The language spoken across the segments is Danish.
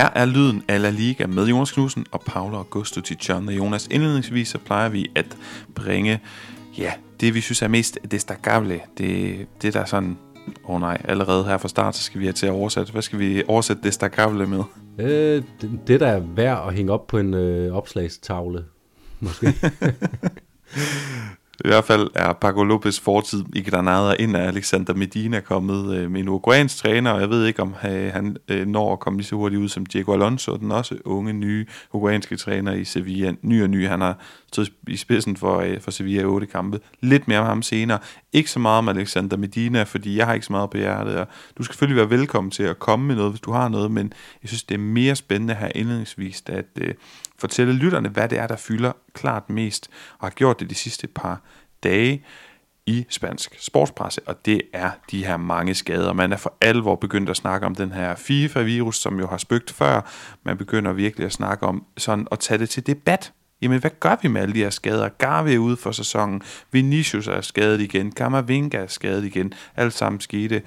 Her er lyden af La Liga med Jonas Knudsen og Paolo Augusto Tichon. Jonas, indledningsvis så plejer vi at bringe ja, det, vi synes er mest destacable. Det, det der er sådan, åh oh nej, allerede her fra start, så skal vi have til at oversætte. Hvad skal vi oversætte destacable med? Øh, det, det, der er værd at hænge op på en øh, opslagstavle, måske. I hvert fald er Paco Lopez fortid i Granada ind af Alexander Medina kommet øh, med en uruguayansk træner, og jeg ved ikke, om øh, han øh, når at komme lige så hurtigt ud som Diego Alonso, den også unge, nye uruguayanske træner i Sevilla. Ny og ny, han har stået i spidsen for, øh, for Sevilla i otte kampe. Lidt mere om ham senere. Ikke så meget om Alexander Medina, fordi jeg har ikke så meget på hjertet, og du skal selvfølgelig være velkommen til at komme med noget, hvis du har noget, men jeg synes, det er mere spændende her indledningsvis, at øh, fortælle lytterne, hvad det er, der fylder klart mest, og har gjort det de sidste par dage i spansk sportspresse, og det er de her mange skader. Man er for alvor begyndt at snakke om den her FIFA-virus, som jo har spøgt før. Man begynder virkelig at snakke om sådan at tage det til debat. Jamen, hvad gør vi med alle de her skader? Gavi er ude for sæsonen, Vinicius er skadet igen, Camavinga er skadet igen. Alt sammen skete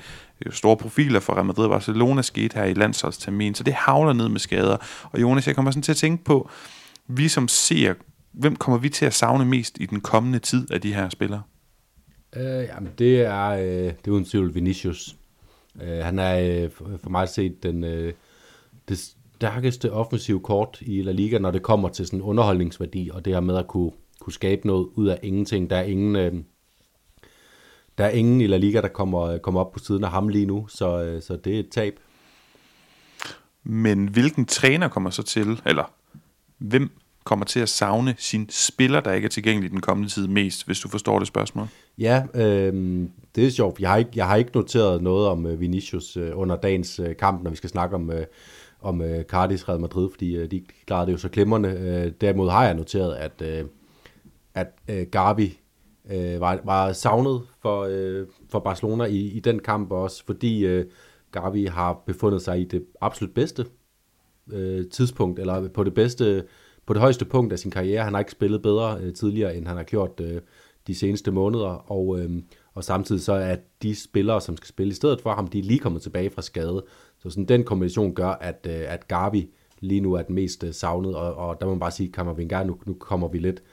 store profiler for Real Madrid og Barcelona skete her i landsholdstermin, så det havler ned med skader. Og Jonas, jeg kommer sådan til at tænke på, vi som ser, hvem kommer vi til at savne mest i den kommende tid af de her spillere? Øh, jamen, det er, øh, det er uden tvivl Vinicius. Øh, han er øh, for mig set den, øh, det stærkeste offensive kort i La Liga, når det kommer til sådan underholdningsværdi, og det her med at kunne, kunne skabe noget ud af ingenting. Der er ingen... Øh, der er ingen i La Liga, der kommer, kommer op på siden af ham lige nu, så, øh, så det er et tab. Men hvilken træner kommer så til, eller hvem kommer til at savne sin spiller, der ikke er tilgængelig den kommende tid mest, hvis du forstår det spørgsmål? Ja, øh, det er sjovt. Jeg har ikke, jeg har ikke noteret noget om uh, Vinicius uh, under dagens kamp, når vi skal snakke om, om Cardis Real Madrid, fordi de klarede det jo så klemrende. Uh, derimod har jeg noteret, at, at Gavi øh, var, var savnet for, øh, for Barcelona i, i den kamp også, fordi øh, Gavi har befundet sig i det absolut bedste øh, tidspunkt, eller på det bedste, på det højeste punkt af sin karriere. Han har ikke spillet bedre øh, tidligere, end han har gjort øh, de seneste måneder, og, øh, og samtidig så er de spillere, som skal spille i stedet for ham, de er lige kommet tilbage fra skade. Så sådan den kombination gør, at, øh, at Gavi lige nu er den mest øh, savnet, og, og der må man bare sige, Kammervinger, nu, nu kommer vi lidt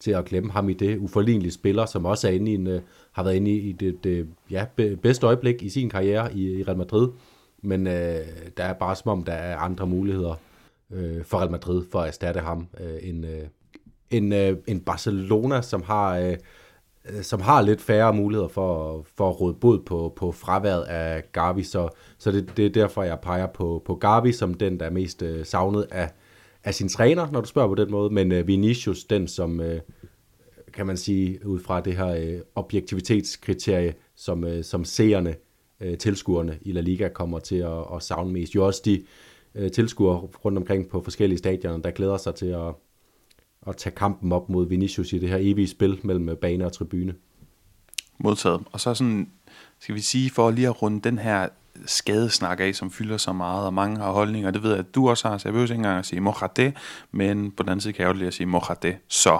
til at glemme ham i det uforlignelige spiller, som også er inde i en, øh, har været inde i det, det øh, ja, bedste øjeblik i sin karriere i, i Real Madrid. Men øh, der er bare som om, der er andre muligheder øh, for Real Madrid for at erstatte ham øh, end, øh, end, øh, end Barcelona, som har... Øh, øh som har lidt færre muligheder for, for at råde bod på, på fraværet af Gavi, så, så det, det er derfor, jeg peger på, på Gavi som den, der er mest øh, savnet af, af sin træner, når du spørger på den måde, men øh, Vinicius, den som, øh, kan man sige, ud fra det her øh, objektivitetskriterie, som, øh, som seerne, øh, tilskuerne i La Liga kommer til at, at savne mest. Jo også de øh, tilskuere rundt omkring på forskellige stadioner, der glæder sig til at, at tage kampen op mod Vinicius i det her evige spil mellem øh, bane og tribune. Modtaget. Og så sådan, skal vi sige, for lige at runde den her skadesnak af, som fylder så meget, og mange har holdninger. Det ved jeg, at du også har, så jeg behøver ikke engang at sige mojate, men på den anden side kan jeg jo lige at sige mojate. Så,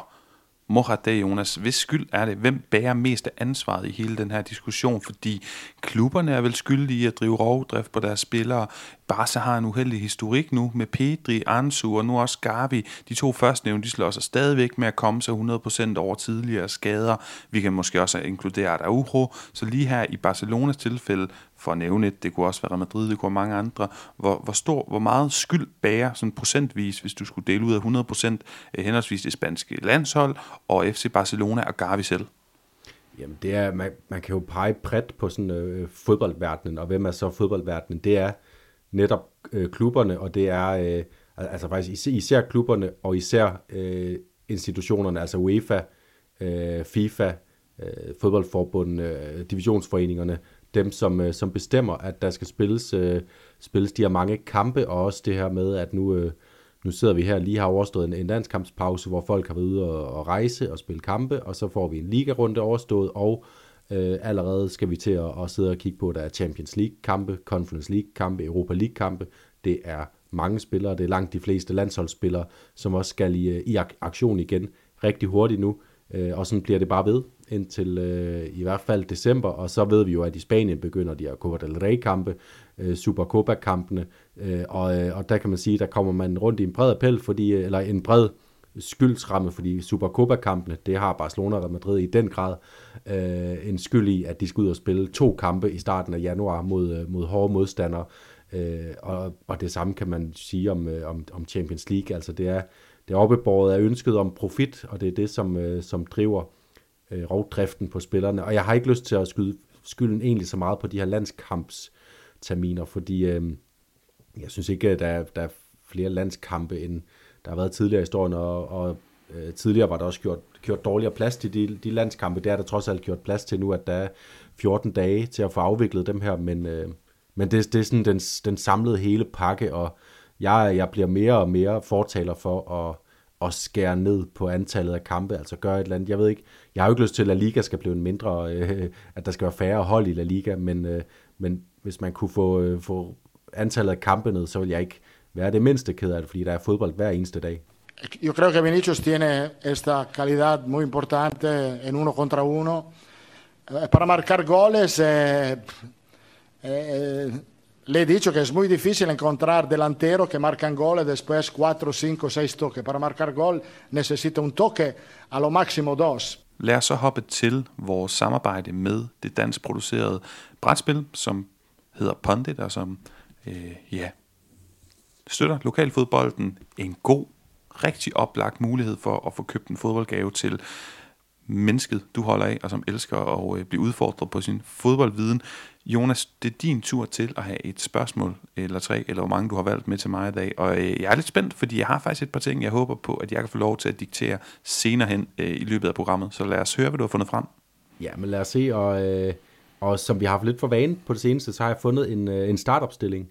mojate, Jonas, hvis skyld er det? Hvem bærer mest af ansvaret i hele den her diskussion? Fordi klubberne er vel skyldige i at drive rovdrift på deres spillere. Barca har en uheldig historik nu med Pedri, Ansu og nu også Gavi. De to første nævnte, de slår sig stadigvæk med at komme sig 100% over tidligere skader. Vi kan måske også inkludere Araujo. Så lige her i Barcelonas tilfælde, for at nævne et, det kunne også være Madrid, det kunne være mange andre, hvor, hvor, stor, hvor meget skyld bærer sådan procentvis, hvis du skulle dele ud af 100% øh, henholdsvis det spanske landshold og FC Barcelona og Gavi selv? Jamen, det er, man, man kan jo pege bredt på sådan øh, fodboldverdenen, og hvem er så fodboldverdenen? Det er netop øh, klubberne, og det er øh, altså faktisk især, især klubberne, og især øh, institutionerne, altså UEFA, øh, FIFA, øh, fodboldforbundene, øh, divisionsforeningerne, dem som, øh, som bestemmer, at der skal spilles, øh, spilles de her mange kampe, og også det her med, at nu, øh, nu sidder vi her lige har overstået en, en landskampspause, hvor folk har været ude og, og rejse og spille kampe, og så får vi en ligarunde overstået, og øh, allerede skal vi til at, at sidde og kigge på, at der er Champions League-kampe, Conference League-kampe, Europa League-kampe. Det er mange spillere, det er langt de fleste landsholdsspillere, som også skal i, øh, i aktion igen rigtig hurtigt nu, øh, og sådan bliver det bare ved indtil øh, i hvert fald december, og så ved vi jo, at i Spanien begynder de her Copa del Rey-kampe, øh, Supercopa-kampene, øh, og, øh, og der kan man sige, der kommer man rundt i en bred appel, fordi, øh, eller en bred skyldsramme, fordi Supercopa-kampene, det har Barcelona og Madrid i den grad øh, en skyld i, at de skal ud og spille to kampe i starten af januar mod, øh, mod hårde modstandere, øh, og, og det samme kan man sige om, øh, om, om Champions League, altså det er, det er oppebåret af ønsket om profit, og det er det, som, øh, som driver øh, rovdriften på spillerne, og jeg har ikke lyst til at skyde skylden egentlig så meget på de her landskampsterminer, fordi øh, jeg synes ikke, at der, der er flere landskampe end der har været tidligere i historien, og, og øh, tidligere var der også gjort, gjort dårligere plads til de, de landskampe. Det er der trods alt gjort plads til nu, at der er 14 dage til at få afviklet dem her, men, øh, men det, det er sådan den, den samlede hele pakke, og jeg, jeg bliver mere og mere fortaler for at, at skære ned på antallet af kampe, altså gøre et eller andet. Jeg ved ikke, jeg har jo ikke lyst til, at La Liga skal blive en mindre, øh, at der skal være færre hold i La Liga, men, øh, men hvis man kunne få, øh, få antallet af kampe ned, så vil jeg ikke være det mindste ked af det, fordi der er fodbold hver eneste dag. Yo creo que Vinicius tiene esta calidad muy importante en uno contra uno. Eh, para marcar goles, eh, eh, le he dicho que es muy difícil encontrar delantero que marcan gol después 4, 5, 6 toques. Para marcar gol necesita un toque, a lo máximo dos. Lad os så hoppe til vores samarbejde med det dansk producerede brætspil, som hedder Pondit, og som øh, ja, støtter lokalfodbolden. En god, rigtig oplagt mulighed for at få købt en fodboldgave til mennesket, du holder af, og som elsker at øh, blive udfordret på sin fodboldviden. Jonas, det er din tur til at have et spørgsmål, eller tre, eller hvor mange du har valgt med til mig i dag. Og øh, jeg er lidt spændt, fordi jeg har faktisk et par ting, jeg håber på, at jeg kan få lov til at diktere senere hen øh, i løbet af programmet. Så lad os høre, hvad du har fundet frem. Ja, men lad os se, og, øh, og som vi har haft lidt for vane på det seneste, så har jeg fundet en, øh, en startopstilling.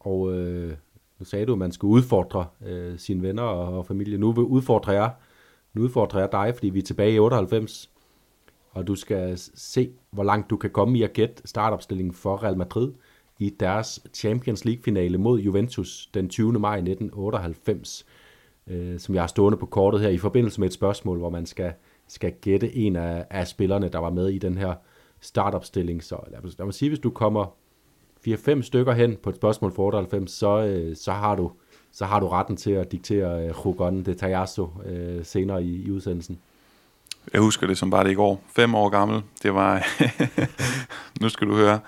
Og øh, nu sagde du, at man skulle udfordre øh, sine venner og, og familie. Nu udfordrer jeg, nu udfordrer jeg dig, fordi vi er tilbage i 98, og du skal se, hvor langt du kan komme i at gætte startopstillingen for Real Madrid i deres Champions League-finale mod Juventus den 20. maj 1998, øh, som jeg har stående på kortet her i forbindelse med et spørgsmål, hvor man skal, skal gætte en af, af spillerne, der var med i den her startopstilling. Så lad mig, lad mig sige, hvis du kommer 4-5 stykker hen på et spørgsmål for 98, så, øh, så, har, du, så har du retten til at diktere øh, Rogon Jugon de Tajasso øh, senere i, i udsendelsen. Jeg husker det som bare det i går. Fem år gammel. Det var... nu skal du høre.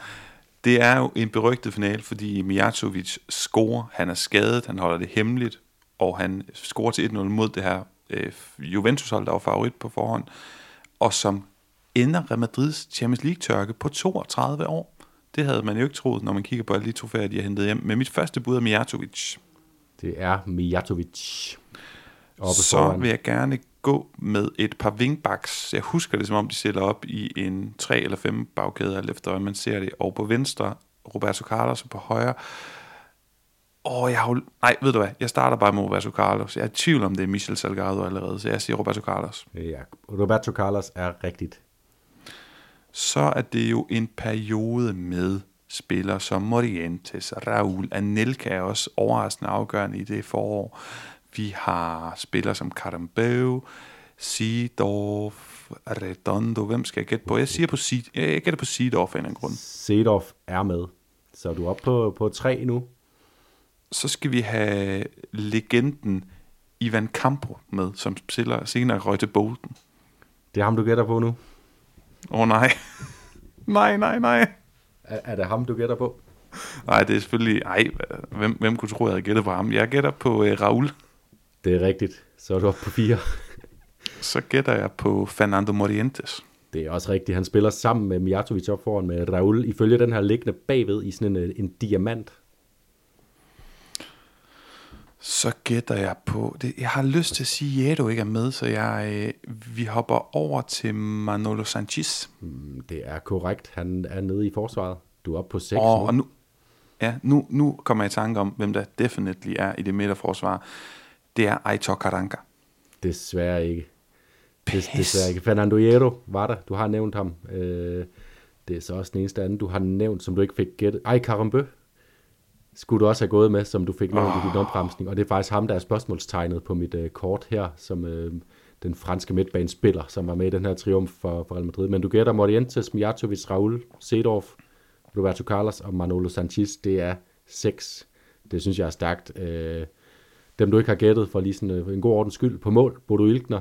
Det er jo en berygtet finale, fordi Mijatovic scorer. Han er skadet, han holder det hemmeligt, og han scorer til 1-0 mod det her øh, Juventus-hold, der var favorit på forhånd, og som ender Real Madrids Champions League-tørke på 32 år. Det havde man jo ikke troet, når man kigger på alle de trofæer, de har hentet hjem. Men mit første bud er Mijatovic. Det er Mijatovic. Så foran. vil jeg gerne gå med et par wingbacks. Jeg husker det, som om de sætter op i en 3 eller 5 bagkæde, alt efter man ser det. Og på venstre, Roberto Carlos, og på højre, Åh, oh, jeg har Nej, ved du hvad? Jeg starter bare med Roberto Carlos. Jeg er i tvivl om, det er Michel Salgado allerede, så jeg siger Roberto Carlos. Ja, Roberto Carlos er rigtigt så er det jo en periode med spillere som Morientes, Raul, Anelka er også overraskende afgørende i det forår. Vi har spillere som Carambeu, Seedorf, Redondo. Hvem skal jeg gætte på? Jeg siger på Seed, jeg gætter på Seedorf af en grund. Seedorf er med. Så er du oppe på, på tre nu. Så skal vi have legenden Ivan Campo med, som spiller senere røg til Bolton. Det er ham, du gætter på nu? Åh oh, nej. nej, nej, nej. Er, er det ham, du gætter på? Nej, det er selvfølgelig... Ej, hvem, hvem kunne tro, at jeg havde gættet på ham? Jeg gætter på uh, Raul. Det er rigtigt. Så er du oppe på fire. Så gætter jeg på Fernando Morientes. Det er også rigtigt. Han spiller sammen med Mijatovic op foran med Raul. Ifølge den her liggende bagved i sådan en, en diamant så gætter jeg på, det, jeg har lyst til at sige, at Jedo ikke er med, så jeg, øh, vi hopper over til Manolo Sanchez. Mm, det er korrekt, han er nede i forsvaret. Du er oppe på 6 oh, nu. Og nu, ja, nu, nu kommer jeg i tanke om, hvem der definitely er i det midterforsvar. Det er Aitor Karanka. Desværre ikke. Des, desværre ikke. Fernando Hierro var der, du har nævnt ham. Øh, det er så også den eneste anden, du har nævnt, som du ikke fik gættet. Ej, Karambø skulle du også have gået med, som du fik nævnt oh. i din opremsning. Og det er faktisk ham, der er spørgsmålstegnet på mit øh, kort her, som øh, den franske midtbanespiller, som var med i den her triumf for, for Real Madrid. Men du gætter Morientes, Mijatovic, Raul, Sedorf, Roberto Carlos og Manolo Sanchez. Det er seks. Det synes jeg er stærkt. Øh, dem du ikke har gættet for lige sådan øh, en god ordens skyld på mål. Bodo Ilkner,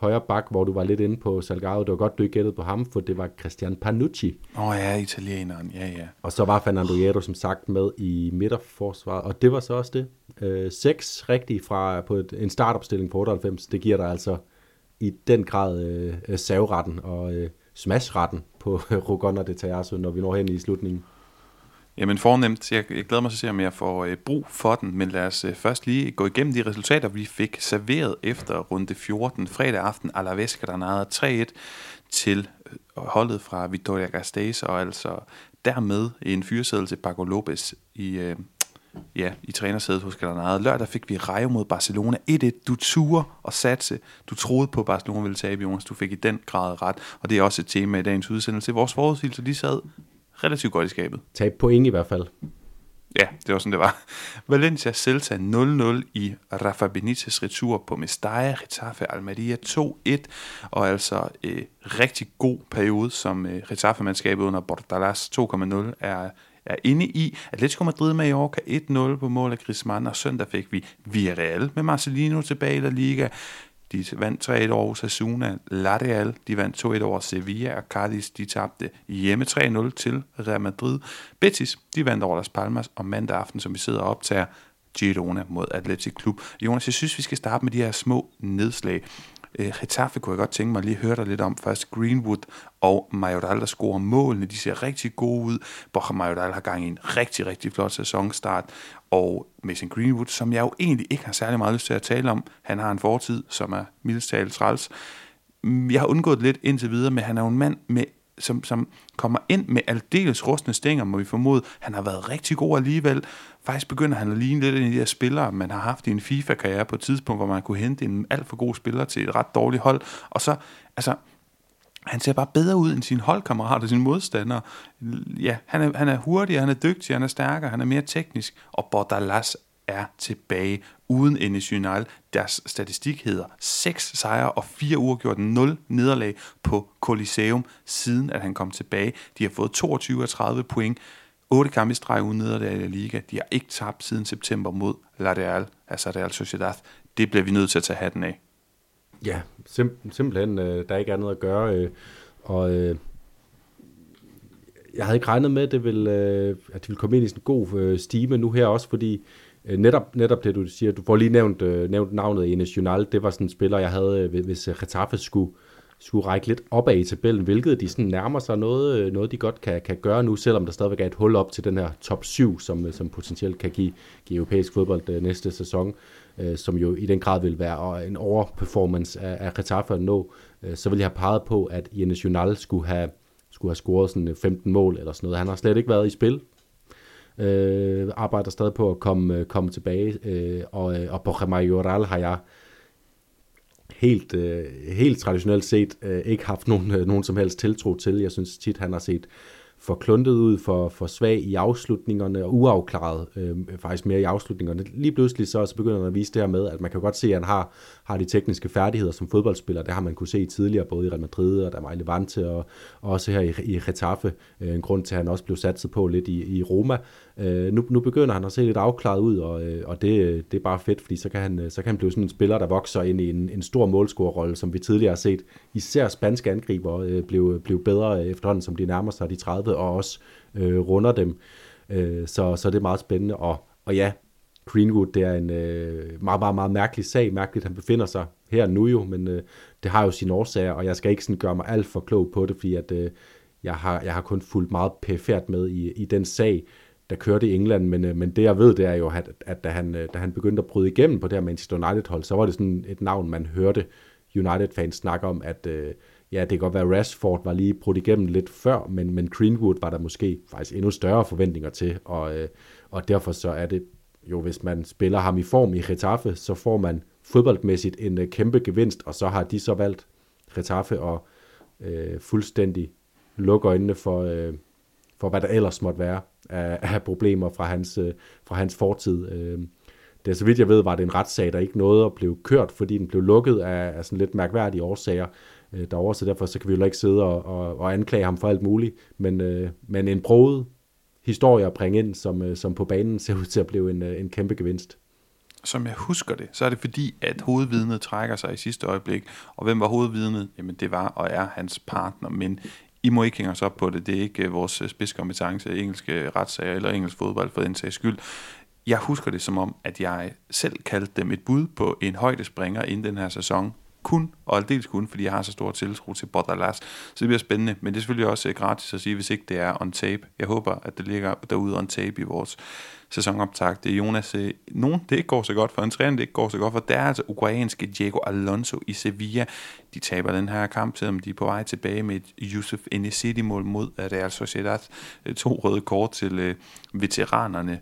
højre bak, hvor du var lidt inde på Salgado. Det var godt, du ikke gættede på ham, for det var Christian Panucci. Åh oh, ja, italieneren, ja ja. Og så var Fernando Hierro som sagt med i midterforsvaret, og det var så også det. Øh, seks rigtige fra på et, en startopstilling på 98, det giver dig altså i den grad øh, savretten og øh, smashretten på Rogon de Tajasso, når vi når hen i slutningen. Jamen fornemt. Jeg, jeg glæder mig til at se, om jeg får øh, brug for den, men lad os øh, først lige gå igennem de resultater, vi fik serveret efter runde 14. Fredag aften, Alaves Granada 3-1 til øh, holdet fra Victoria Gasteiz, og altså dermed en fyreseddel til Paco Lopez i, øh, ja, i trænersædet hos Granada. Lørdag fik vi Rayo mod Barcelona 1-1. Du turde og satse. Du troede på, at Barcelona ville tabe, Jonas. Du fik i den grad ret, og det er også et tema i dagens udsendelse. Vores forudsigelser, de sad relativt godt i skabet. Tab point i hvert fald. Ja, det var sådan, det var. Valencia Celta 0-0 i Rafa Benitez retur på Mestalla, Retafe Almeria 2-1, og altså øh, rigtig god periode, som øh, Retafe-mandskabet under Bordalas 2.0 er, er inde i. Atletico Madrid med Mallorca 1-0 på mål af Griezmann, og søndag fik vi Villarreal med Marcelino tilbage i La Liga. De vandt 3-1 over Osasuna. Ladeal, de vandt 2-1 over Sevilla, og Cardis, de tabte hjemme 3-0 til Real Madrid. Betis, de vandt over Las Palmas, og mandag aften, som vi sidder og optager, Girona mod Atletic Klub. Jonas, jeg synes, vi skal starte med de her små nedslag. Øh, Getafe kunne jeg godt tænke mig lige at høre dig lidt om. Først Greenwood og Majoral, der scorer målene. De ser rigtig gode ud. Borja Majoral har gang i en rigtig, rigtig flot sæsonstart. Og Mason Greenwood, som jeg jo egentlig ikke har særlig meget lyst til at tale om. Han har en fortid, som er mildest talt træls. Jeg har undgået lidt indtil videre, men han er jo en mand med som, som kommer ind med aldeles rustne stænger, må vi formode. Han har været rigtig god alligevel. Faktisk begynder han at ligne lidt af de her spillere, man har haft i en FIFA-karriere på et tidspunkt, hvor man kunne hente en alt for god spiller til et ret dårligt hold. Og så, altså, han ser bare bedre ud end sine holdkammerater, sine modstandere. Ja, han er, han er hurtig, han er dygtig, han er stærkere, han er mere teknisk, og Bordalas er tilbage uden Enes United. Deres statistik hedder 6 sejre og 4 uafgjort 0 nederlag på Coliseum, siden at han kom tilbage. De har fået 22 af 30 point. 8 kampe i streg uden nederlag i Liga. De har ikke tabt siden september mod La Real, altså Real Sociedad. Det bliver vi nødt til at tage hatten af. Ja, sim- simpelthen, øh, der er ikke andet at gøre. Øh, og øh, jeg havde ikke regnet med, at det ville, øh, at de ville komme ind i sådan en god øh, stime nu her også, fordi Øh, netop, netop det, du siger, du får lige nævnt, øh, nævnt navnet Enes Junal, det var sådan en spiller, jeg havde, øh, hvis øh, Getafe skulle, skulle række lidt opad i tabellen, hvilket de sådan nærmer sig noget, noget de godt kan, kan gøre nu, selvom der stadigvæk er et hul op til den her top 7, som, som potentielt kan give, give europæisk fodbold næste sæson øh, som jo i den grad vil være en overperformance af, af Getafe at nå, øh, så vil jeg have peget på, at i Junal skulle have, skulle have scoret sådan 15 mål eller sådan noget. Han har slet ikke været i spil. Øh, arbejder stadig på at komme, øh, komme tilbage, øh, og, øh, og Borja Majoral har jeg helt, øh, helt traditionelt set øh, ikke haft nogen, øh, nogen som helst tiltro til. Jeg synes tit, han har set for kluntet ud, for, for svag i afslutningerne og uafklaret øh, faktisk mere i afslutningerne. Lige pludselig så, så begynder han at vise det her med, at man kan godt se, at han har, har de tekniske færdigheder som fodboldspiller. Det har man kunne se tidligere, både i Real Madrid og der var i Levante og, og også her i, i Getafe. Øh, en grund til, at han også blev satset på lidt i, i Roma. Øh, nu, nu begynder han at se lidt afklaret ud, og, øh, og det, øh, det er bare fedt, fordi så kan, han, øh, så kan han blive sådan en spiller, der vokser ind i en, en stor målscorerrolle, som vi tidligere har set. Især spanske angriber øh, blev, blev bedre efterhånden, som de nærmer sig de 30, og også øh, runder dem. Øh, så, så det er meget spændende, og, og ja, Greenwood, det er en øh, meget, meget, meget mærkelig sag. Mærkeligt, han befinder sig her nu jo, men øh, det har jo sine årsager, og jeg skal ikke sådan gøre mig alt for klog på det, fordi at, øh, jeg, har, jeg har kun fulgt meget pæfærd med i, i den sag der kørte i England, men, øh, men det jeg ved, det er jo, at, at da, han, øh, da han begyndte at bryde igennem på det her Manchester United-hold, så var det sådan et navn, man hørte United-fans snakke om, at øh, ja, det kan godt være, at Rashford var lige brudt igennem lidt før, men, men Greenwood var der måske faktisk endnu større forventninger til, og, øh, og derfor så er det jo, hvis man spiller ham i form i Getafe, så får man fodboldmæssigt en øh, kæmpe gevinst, og så har de så valgt Getafe og øh, fuldstændig lukke øjnene for, øh, for hvad der ellers måtte være af, af problemer fra hans, øh, fra hans fortid. Øh, det, så vidt jeg ved, var det en retssag, der ikke nåede at blive kørt, fordi den blev lukket af, af sådan lidt mærkværdige årsager øh, derovre, så derfor så kan vi jo ikke sidde og, og, og anklage ham for alt muligt, men, øh, men en broet historie at bringe ind, som, øh, som på banen ser ud til at blive en, øh, en kæmpe gevinst. Som jeg husker det, så er det fordi, at hovedvidnet trækker sig i sidste øjeblik. Og hvem var hovedvidnet? Jamen det var og er hans partner, men i må ikke hænge os op på det. Det er ikke øh, vores øh, spidskompetence, engelske øh, retssager eller engelsk fodbold for den sags skyld. Jeg husker det som om, at jeg selv kaldte dem et bud på en højdespringer inden den her sæson kun, og aldeles kun, fordi jeg har så stor tiltro til Bordalas. Så det bliver spændende, men det er selvfølgelig også eh, gratis at sige, hvis ikke det er on tape. Jeg håber, at det ligger derude on tape i vores sæsonoptag. Det er Jonas, øh, nogen det ikke går så godt for, en træner det ikke går så godt for, det er altså ukrainske Diego Alonso i Sevilla. De taber den her kamp, selvom de er på vej tilbage med et Yusuf Enesidi-mål mod eh, Real Sociedad. To røde kort til øh, veteranerne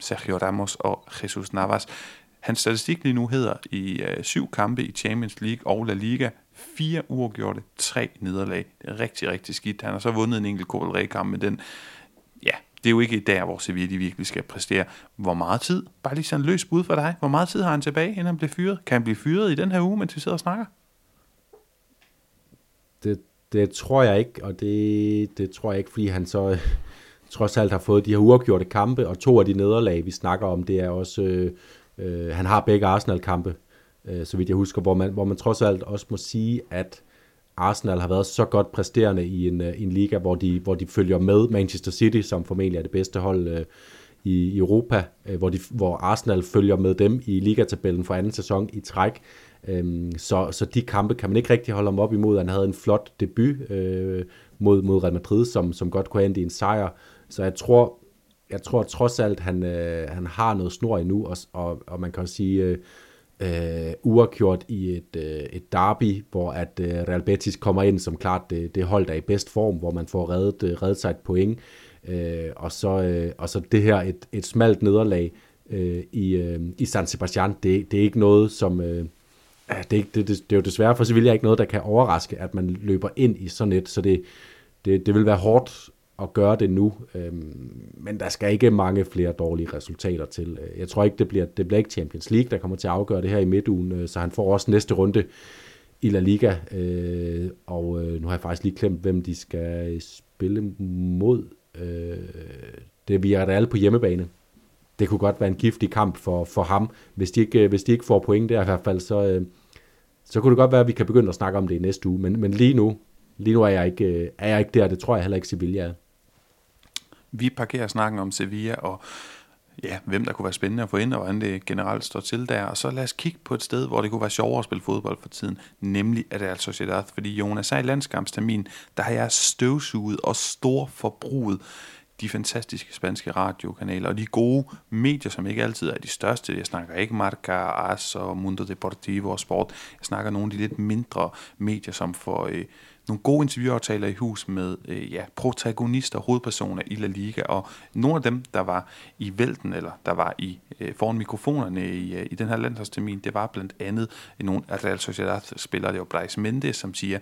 Sergio Ramos og Jesus Navas. Hans statistik lige nu hedder i øh, syv kampe i Champions League og La Liga, fire uafgjorte, tre nederlag. Det er rigtig, rigtig skidt. Han har så vundet en enkelt Copa kamp men den, ja, det er jo ikke der, hvor Sevilla de virkelig skal præstere. Hvor meget tid, bare lige sådan en løs bud for dig, hvor meget tid har han tilbage, inden han bliver fyret? Kan han blive fyret i den her uge, mens vi sidder og snakker? Det, det tror jeg ikke, og det, det tror jeg ikke, fordi han så øh, trods alt har fået de her uafgjorte kampe, og to af de nederlag, vi snakker om, det er også øh, Øh, han har begge Arsenal-kampe, øh, så vidt jeg husker, hvor man, hvor man trods alt også må sige, at Arsenal har været så godt præsterende i en, øh, en liga, hvor de, hvor de følger med Manchester City, som formentlig er det bedste hold øh, i Europa, øh, hvor, de, hvor Arsenal følger med dem i ligatabellen for anden sæson i træk. Øh, så, så de kampe kan man ikke rigtig holde ham op imod. Han havde en flot debut øh, mod, mod Real Madrid, som, som godt kunne ende i en sejr. Så jeg tror, jeg tror trods alt, han, øh, han har noget snor endnu, og, og, og man kan sige, øh, øh, uafgjort i et, øh, et derby, hvor at øh, Real Betis kommer ind som klart det, det hold, der er i bedst form, hvor man får reddet, øh, reddet sig et point, øh, og, så, øh, og så det her, et, et smalt nederlag øh, i, øh, i San Sebastian, det, det er ikke noget, som... Øh, det, er ikke, det, det, det er jo desværre for Sevilla ikke noget, der kan overraske, at man løber ind i sådan et, så det, det, det vil være hårdt at gøre det nu, øhm, men der skal ikke mange flere dårlige resultater til. Øh, jeg tror ikke, det bliver, det bliver ikke Champions League, der kommer til at afgøre det her i midtugen, øh, så han får også næste runde i La Liga, øh, og nu har jeg faktisk lige klemt, hvem de skal spille mod. Det er Villarreal på hjemmebane. Det kunne godt være en giftig kamp for, for ham. Hvis de, ikke, hvis de ikke får point der i hvert fald, så, så kunne det godt være, at vi kan begynde at snakke om det i næste uge. Men, men lige nu, lige nu er jeg ikke, er jeg ikke der, det tror jeg heller ikke Sevilla er. Vi parkerer snakken om Sevilla og ja, hvem der kunne være spændende at få ind, og hvordan det generelt står til der. Og så lad os kigge på et sted, hvor det kunne være sjovere at spille fodbold for tiden, nemlig at det er Sociedad. Fordi Jonas, så i landskampstermin, der har jeg støvsuget og stor forbruget de fantastiske spanske radiokanaler, og de gode medier, som ikke altid er de største. Jeg snakker ikke Marca, AS og Mundo Deportivo og Sport. Jeg snakker nogle af de lidt mindre medier, som får øh, nogle gode interviewaftaler i hus med øh, ja, protagonister, hovedpersoner i La Liga, og nogle af dem, der var i vælten, eller der var i øh, foran mikrofonerne i, øh, i den her landsholdstermin, det var blandt andet nogle af Real Sociedad-spillere, det var Brais Mendes, som siger,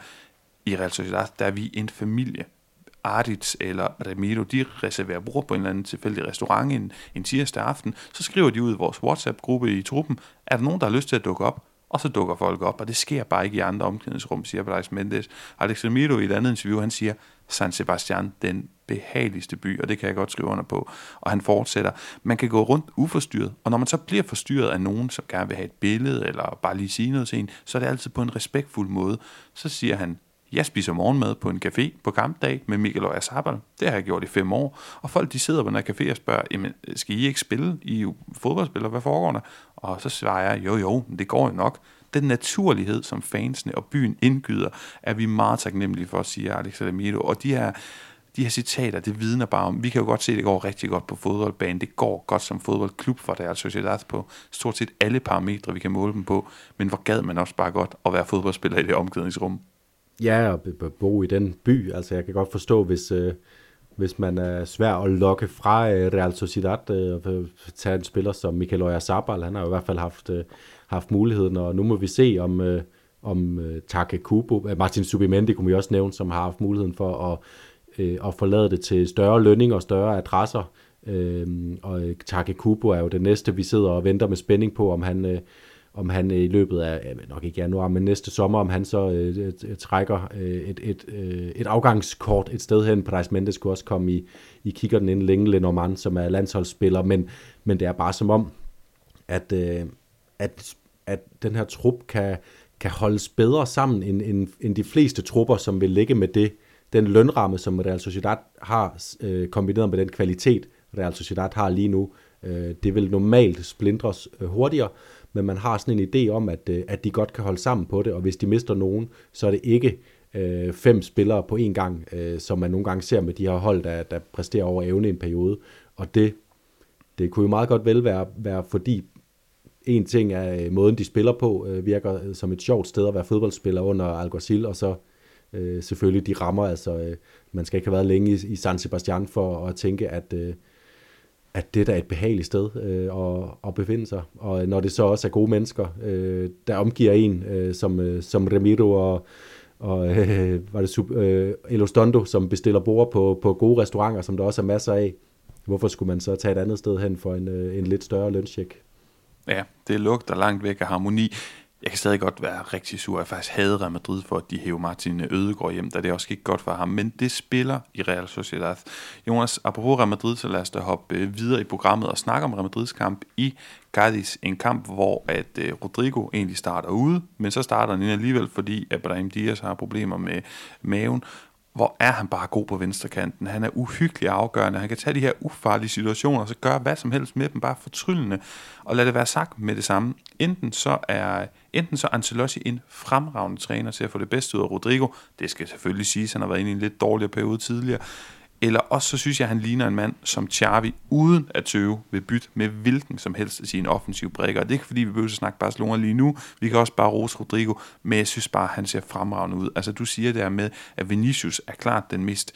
i Real Sociedad, der er vi en familie. Ardits eller Ramiro, de reserverer bord på en eller anden tilfældig restaurant en, en tirsdag aften, så skriver de ud i vores WhatsApp-gruppe i truppen, er der nogen, der har lyst til at dukke op? Og så dukker folk op, og det sker bare ikke i andre omklædningsrum, siger Blaise Mendes. Alex Ramiro i et andet interview, han siger, San Sebastian, den behageligste by, og det kan jeg godt skrive under på. Og han fortsætter, man kan gå rundt uforstyrret, og når man så bliver forstyrret af nogen, som gerne vil have et billede, eller bare lige sige noget til en, så er det altid på en respektfuld måde. Så siger han, jeg spiser morgenmad på en café på kampdag med Mikkel og Asabal. Det har jeg gjort i fem år. Og folk de sidder på den her café og spørger, jamen, skal I ikke spille? I jo fodboldspiller, hvad foregår der? Og så svarer jeg, jo jo, det går jo nok. Den naturlighed, som fansene og byen indgyder, er vi meget taknemmelige for, siger Alex Alamido. Og de her, de her citater, det vidner bare om, vi kan jo godt se, at det går rigtig godt på fodboldbanen. Det går godt som fodboldklub for deres Sociedad på stort set alle parametre, vi kan måle dem på. Men hvor gad man også bare godt at være fodboldspiller i det omklædningsrum. Ja, og bo i den by. Altså, jeg kan godt forstå, hvis, øh, hvis man er svær at lokke fra øh, Real Sociedad øh, og tage en spiller som Mikel Oyarzabal. Han har jo i hvert fald haft, øh, haft muligheden, og nu må vi se, om, øh, om øh, Take Kubo, øh, Martin Subimendi kunne vi også nævne, som har haft muligheden for at, øh, at forlade det til større lønning og større adresser. Øhm, øh, og Take Kubo er jo det næste, vi sidder og venter med spænding på, om han, øh, om han i løbet af, nok ikke januar, men næste sommer, om han så øh, øh trækker øh, et, et, øh, et afgangskort et sted hen. Price Mendes kunne også komme i, i kiggerden inden længe, Lenormand, som er landsholdsspiller, men, men det er bare som om, at, øh, at, at den her trup kan, kan holdes bedre sammen end, end, end de fleste trupper, som vil ligge med det, den lønramme, som Real Sociedad har, øh, kombineret med den kvalitet, Real Sociedad har lige nu. Øh, det vil normalt splindres øh, hurtigere, men man har sådan en idé om, at, øh, at de godt kan holde sammen på det, og hvis de mister nogen, så er det ikke øh, fem spillere på én gang, øh, som man nogle gange ser med de her hold, der, der præsterer over evne i en periode. Og det, det kunne jo meget godt vel være, være fordi en ting er øh, måden, de spiller på, øh, virker øh, som et sjovt sted at være fodboldspiller under Alguacil, og så øh, selvfølgelig de rammer, altså øh, man skal ikke have været længe i, i San Sebastian for at tænke, at, øh, at det er et behageligt sted øh, at, at befinde sig. Og når det så også er gode mennesker, øh, der omgiver en, øh, som, øh, som Ramiro og, og øh, var det øh, Elostondo, som bestiller bord på, på gode restauranter, som der også er masser af, hvorfor skulle man så tage et andet sted hen for en, øh, en lidt større lønscheck? Ja, det lugter langt væk af harmoni. Jeg kan stadig godt være rigtig sur. Jeg faktisk havde Real Madrid for, at de hævde Martin Ødegaard hjem, da det også gik godt for ham. Men det spiller i Real Sociedad. Jonas, apropos Real Madrid, så lad os da hoppe øh, videre i programmet og snakke om Real Madrids kamp i Cadiz. En kamp, hvor at øh, Rodrigo egentlig starter ude, men så starter han alligevel, fordi Abraham Diaz har problemer med maven hvor er han bare god på venstrekanten. Han er uhyggelig afgørende. Han kan tage de her ufarlige situationer, og så gøre hvad som helst med dem, bare fortryllende. Og lad det være sagt med det samme. Enten så er enten så Ancelotti en fremragende træner til at få det bedste ud af Rodrigo. Det skal selvfølgelig siges, han har været inde i en lidt dårligere periode tidligere. Eller også så synes jeg, at han ligner en mand som Xavi, uden at tøve vil bytte med hvilken som helst af sine offensive brækker. Og det er ikke fordi, vi behøver at snakke Barcelona lige nu. Vi kan også bare rose Rodrigo, men jeg synes bare, at han ser fremragende ud. Altså du siger der med, at Vinicius er klart den mest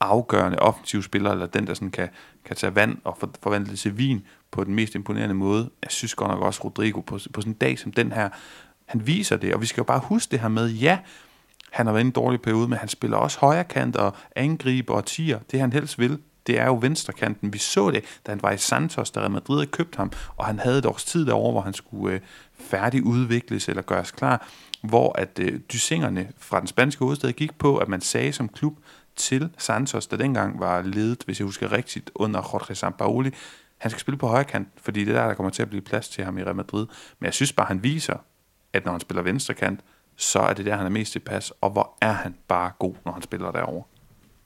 afgørende offensive spiller, eller den, der sådan kan, kan tage vand og for, forvandle det til vin på den mest imponerende måde. Jeg synes godt nok også, Rodrigo på, på sådan en dag som den her, han viser det, og vi skal jo bare huske det her med, ja, han har været i en dårlig periode, men han spiller også højre kant og angriber og tiger. Det han helst vil, det er jo venstrekanten. Vi så det, da han var i Santos, da Real Madrid havde købt ham, og han havde et års tid derovre, hvor han skulle øh, færdig udvikles eller gøres klar, hvor at øh, dysingerne fra den spanske hovedstad gik på, at man sagde som klub til Santos, der dengang var ledet, hvis jeg husker rigtigt, under Jorge Sampaoli, han skal spille på højre kant, fordi det er der, der kommer til at blive plads til ham i Real Madrid. Men jeg synes bare, han viser, at når han spiller venstre kant, så er det der, han er mest tilpas, og hvor er han bare god, når han spiller derovre.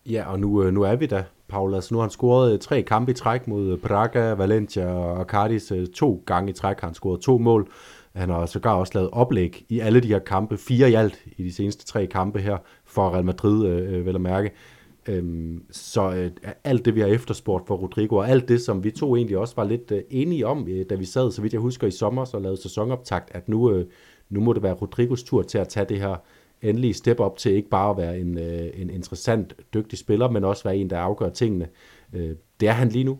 Ja, og nu, øh, nu er vi der, Paul. Altså, nu har han scoret øh, tre kampe i træk mod øh, Braga, Valencia og Cardis. To gange i træk har han scoret to mål. Han har sågar også lavet oplæg i alle de her kampe, fire i alt i de seneste tre kampe her, for Real Madrid, øh, vel at mærke. Øhm, så øh, alt det, vi har efterspurgt for Rodrigo, og alt det, som vi to egentlig også var lidt øh, enige om, øh, da vi sad, så vidt jeg husker, i sommer, så lavede sæsonoptakt, at nu, øh, nu må det være Rodrigos tur til at tage det her endelige step op til ikke bare at være en, øh, en interessant, dygtig spiller, men også være en, der afgør tingene. Øh, det er han lige nu.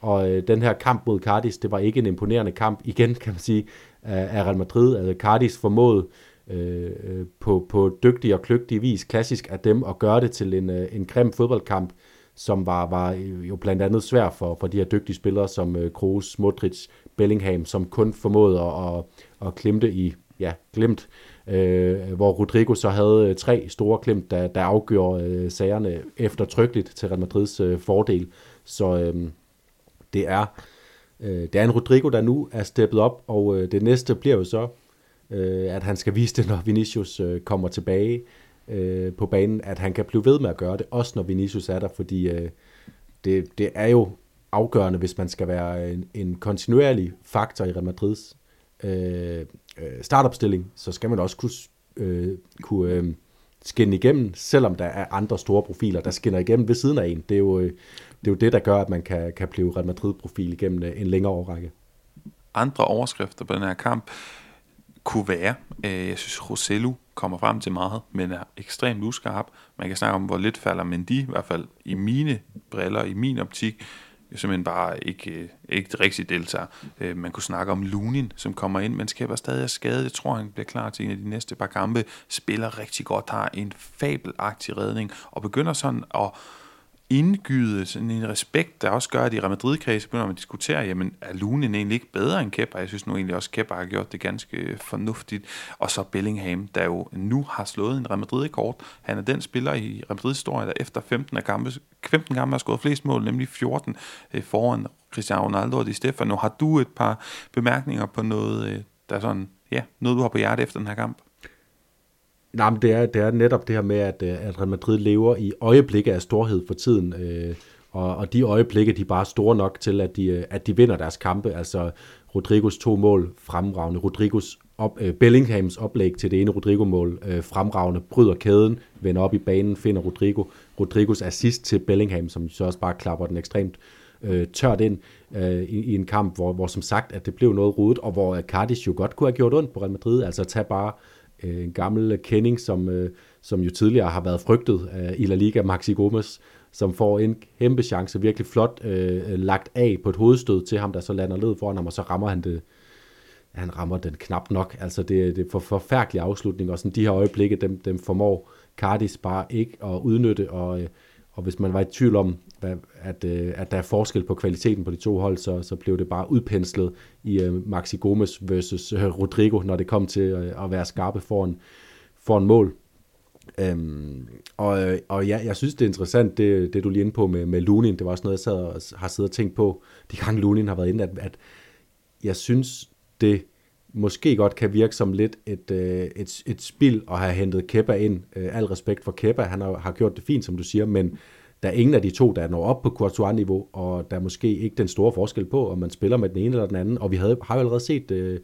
Og øh, den her kamp mod Cardis, det var ikke en imponerende kamp, igen kan man sige, af, af Real Madrid. Altså Cardis formåede øh, øh, på, på dygtig og kløgtig vis, klassisk af dem, at gøre det til en, øh, en grim fodboldkamp, som var, var jo blandt andet svær for, for de her dygtige spillere som øh, Kroos, Modric, Bellingham, som kun formåede at, at, at klimte i ja, glemt, øh, hvor Rodrigo så havde øh, tre store klemt, der, der afgjorde øh, sagerne eftertrykkeligt til Real Madrids øh, fordel. Så øh, det er øh, det er en Rodrigo, der nu er steppet op, og øh, det næste bliver jo så, øh, at han skal vise det, når Vinicius øh, kommer tilbage øh, på banen, at han kan blive ved med at gøre det, også når Vinicius er der, fordi øh, det, det er jo afgørende, hvis man skal være en, en kontinuerlig faktor i Real Madrids Øh, øh, startopstilling, så skal man også kunne, øh, kunne øh, skinne igennem, selvom der er andre store profiler, der skinner igennem ved siden af en. Det er jo, øh, det, er jo det, der gør, at man kan, kan blive Real Madrid-profil igennem øh, en længere årrække. Andre overskrifter på den her kamp kunne være, øh, jeg synes, Roselu kommer frem til meget, men er ekstremt uskarp. Man kan snakke om, hvor lidt falder Mendy, i hvert fald i mine briller, i min optik, simpelthen bare ikke, øh, ikke rigtig deltager. Øh, man kunne snakke om Lunin, som kommer ind, men skaber stadig skadet. Jeg tror, han bliver klar til en af de næste par kampe. Spiller rigtig godt, har en fabelagtig redning, og begynder sådan at indgyde sådan en respekt, der også gør, at i Real Madrid-kredse begynder man at diskutere, jamen er Lunin egentlig ikke bedre end Kepa? Jeg synes nu egentlig også, at Kepa har gjort det ganske fornuftigt. Og så Bellingham, der jo nu har slået en Real Madrid-rekord. Han er den spiller i Real Madrid-historie, der efter 15 af kampe, 15 kampe har skåret flest mål, nemlig 14 øh, foran Cristiano Ronaldo og Di Stefano. Har du et par bemærkninger på noget, øh, der er sådan, ja, noget du har på hjertet efter den her kamp? Nej, men det er, det er netop det her med, at, øh, at Real Madrid lever i øjeblikke af storhed for tiden, øh, og, og de øjeblikke, de er bare store nok til, at de, øh, at de vinder deres kampe. Altså Rodrigos to mål fremragende, Rodrigos op, øh, Bellinghams oplæg til det ene Rodrigo-mål øh, fremragende, bryder kæden, vender op i banen, finder Rodrigo. Rodrigos assist til Bellingham, som så også bare klapper den ekstremt øh, tørt ind øh, i, i en kamp, hvor, hvor som sagt, at det blev noget rodet, og hvor Cardis jo godt kunne have gjort ondt på Real Madrid, altså tag bare øh, en gammel kending, som, øh, som jo tidligere har været frygtet af i La Liga, Maxi Gomes, som får en kæmpe chance, virkelig flot øh, lagt af på et hovedstød til ham, der så lander led foran ham, og så rammer han det, han rammer den knap nok. Altså det, det er for forfærdelig afslutning, og sådan de her øjeblikke, dem, dem formår Cardis bare ikke at udnytte, og, øh, og hvis man var i tvivl om, hvad, at, øh, at der er forskel på kvaliteten på de to hold, så, så blev det bare udpenslet i øh, Maxi Gomes versus øh, Rodrigo, når det kom til øh, at være skarpe foran, foran mål. Øhm, og, øh, og ja, jeg synes, det er interessant, det, det du lige inde på med, med Lunin. Det var også noget, jeg sad og, har siddet og tænkt på, de gange Lunin har været inde, at, at jeg synes, det måske godt kan virke som lidt et, øh, et, et spil at have hentet Kepa ind. Øh, al respekt for Kepa, han har, har gjort det fint, som du siger, men der er ingen af de to, der når op på Courtois-niveau, og der er måske ikke den store forskel på, om man spiller med den ene eller den anden. Og vi havde, har jo allerede set, øh, kan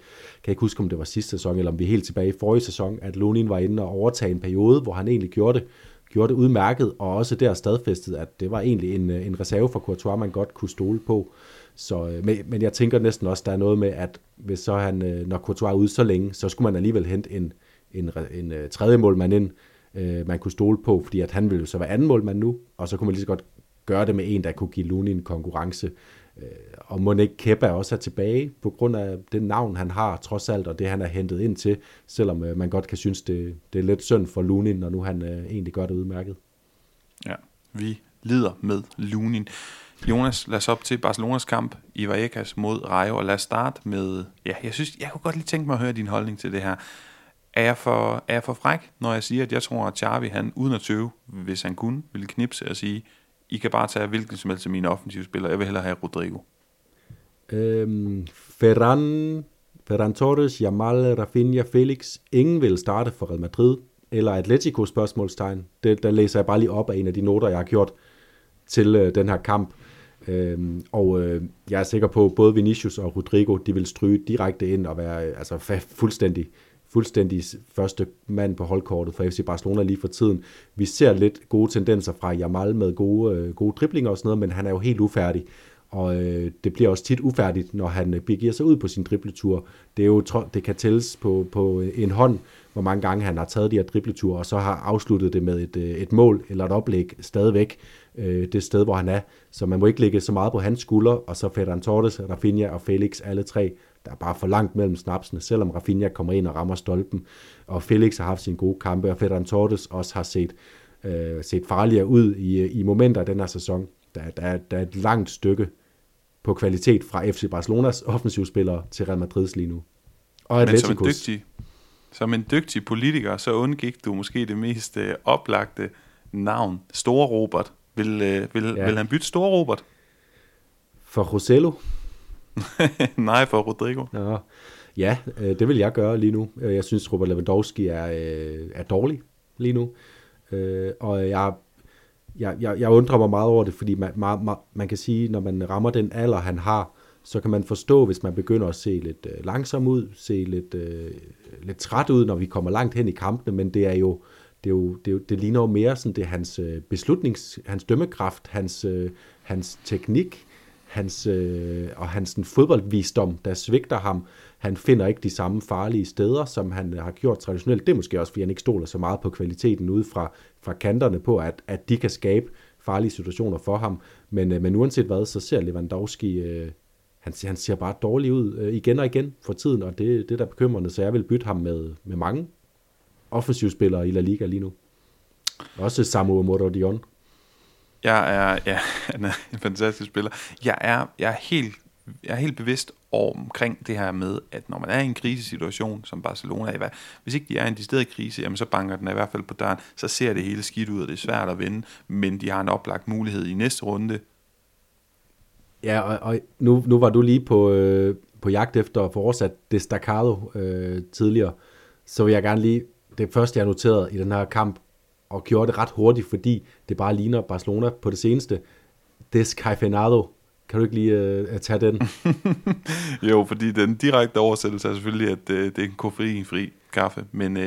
jeg ikke huske, om det var sidste sæson, eller om vi er helt tilbage i forrige sæson, at Lunin var inde og overtage en periode, hvor han egentlig gjorde det, gjorde det udmærket, og også der stadfæstet, at det var egentlig en, øh, en reserve for Courtois, man godt kunne stole på. Så, øh, men, men jeg tænker næsten også, der er noget med, at hvis så han, øh, når Courtois er ude så længe, så skulle man alligevel hente en, en, en, en tredje målmand ind, øh, man kunne stole på, fordi at han ville så være anden målmand nu, og så kunne man lige så godt gøre det med en, der kunne give Luni en konkurrence. Øh, og må ikke Kepa også er tilbage på grund af det navn, han har trods alt, og det han er hentet ind til, selvom øh, man godt kan synes, det, det er lidt synd for Lunin, når nu han øh, egentlig gør det udmærket. Ja, vi lider med Lunin. Jonas, lad os op til Barcelonas kamp i Vallecas mod Rayo, og lad os starte med, ja, jeg synes, jeg kunne godt lige tænke mig at høre din holdning til det her. Er jeg, for, er jeg for fræk, når jeg siger, at jeg tror, at Xavi, han uden at tøve, hvis han kunne, ville knipse og sige, I kan bare tage hvilken som helst af mine offensive spillere, jeg vil hellere have Rodrigo. Øhm, Ferran, Ferran Torres, Jamal, Rafinha, Felix, ingen vil starte for Real Madrid, eller Atletico spørgsmålstegn. Det, der læser jeg bare lige op af en af de noter, jeg har gjort til øh, den her kamp. Øhm, og øh, jeg er sikker på, at både Vinicius og Rodrigo, de vil stryge direkte ind og være øh, altså, fuldstændig fuldstændig første mand på holdkortet for FC Barcelona lige for tiden. Vi ser lidt gode tendenser fra Jamal med gode, øh, gode driblinger og sådan noget, men han er jo helt ufærdig. Og øh, det bliver også tit ufærdigt, når han øh, begiver sig ud på sin dribletur. Det, er jo, det kan tælles på, på øh, en hånd, hvor mange gange han har taget de her dribleture, og så har afsluttet det med et, et mål eller et oplæg stadigvæk øh, det sted, hvor han er. Så man må ikke lægge så meget på hans skulder, og så Ferran Torres, Rafinha og Felix, alle tre der er bare for langt mellem snapsene, selvom Rafinha kommer ind og rammer stolpen, og Felix har haft sine gode kampe, og Ferran Torres også har set, øh, set farligere ud i, i momenter af den her sæson. Der, der, der er et langt stykke på kvalitet fra FC Barcelonas offensivspillere til Real Madrids lige nu. Og Men som en, dygtig, som en dygtig politiker, så undgik du måske det mest øh, oplagte navn, Store Robert. Vil, øh, vil, ja. vil han bytte Store Robert? For Rosello? Nej, for Rodrigo. Ja, ja øh, det vil jeg gøre lige nu. Øh, jeg synes, Robert Lewandowski er, øh, er dårlig lige nu. Og jeg, jeg, jeg, jeg undrer mig meget over det, fordi man, man, man kan sige, når man rammer den alder, han har, så kan man forstå, hvis man begynder at se lidt øh, langsom ud, se lidt, øh, lidt træt ud, når vi kommer langt hen i kampene, men det er jo, det, er jo, det, er jo, det ligner jo mere sådan, det er hans øh, beslutnings, hans dømmekraft, hans, øh, hans teknik, hans, øh, og hans sådan, fodboldvisdom, der svigter ham. Han finder ikke de samme farlige steder, som han har gjort traditionelt. Det er måske også, fordi han ikke stoler så meget på kvaliteten ude fra, fra kanterne på, at, at de kan skabe farlige situationer for ham. Men, øh, men uanset hvad, så ser Lewandowski, øh, han, han ser bare dårlig ud øh, igen og igen for tiden, og det, det der da bekymrende, så jeg vil bytte ham med, med mange offensivspillere i La Liga lige nu. Også Samu Morodion. Jeg er, ja, han er en fantastisk spiller. Jeg er, jeg er helt jeg er helt bevidst omkring det her med, at når man er i en krisesituation, som Barcelona er, hvis ikke de er i en decideret krise, jamen så banker den i hvert fald på døren, så ser det hele skidt ud, og det er svært at vinde, men de har en oplagt mulighed i næste runde. Ja, og, og nu, nu var du lige på, øh, på jagt efter at få oversat Destacado øh, tidligere, så vil jeg gerne lige, det første jeg noterede i den her kamp, og gjorde det ret hurtigt, fordi det bare ligner Barcelona på det seneste, Descafeinado kan du ikke lige uh, tage den? jo, fordi den direkte oversættelse er selvfølgelig, at uh, det er en koffeinfri kaffe, men uh,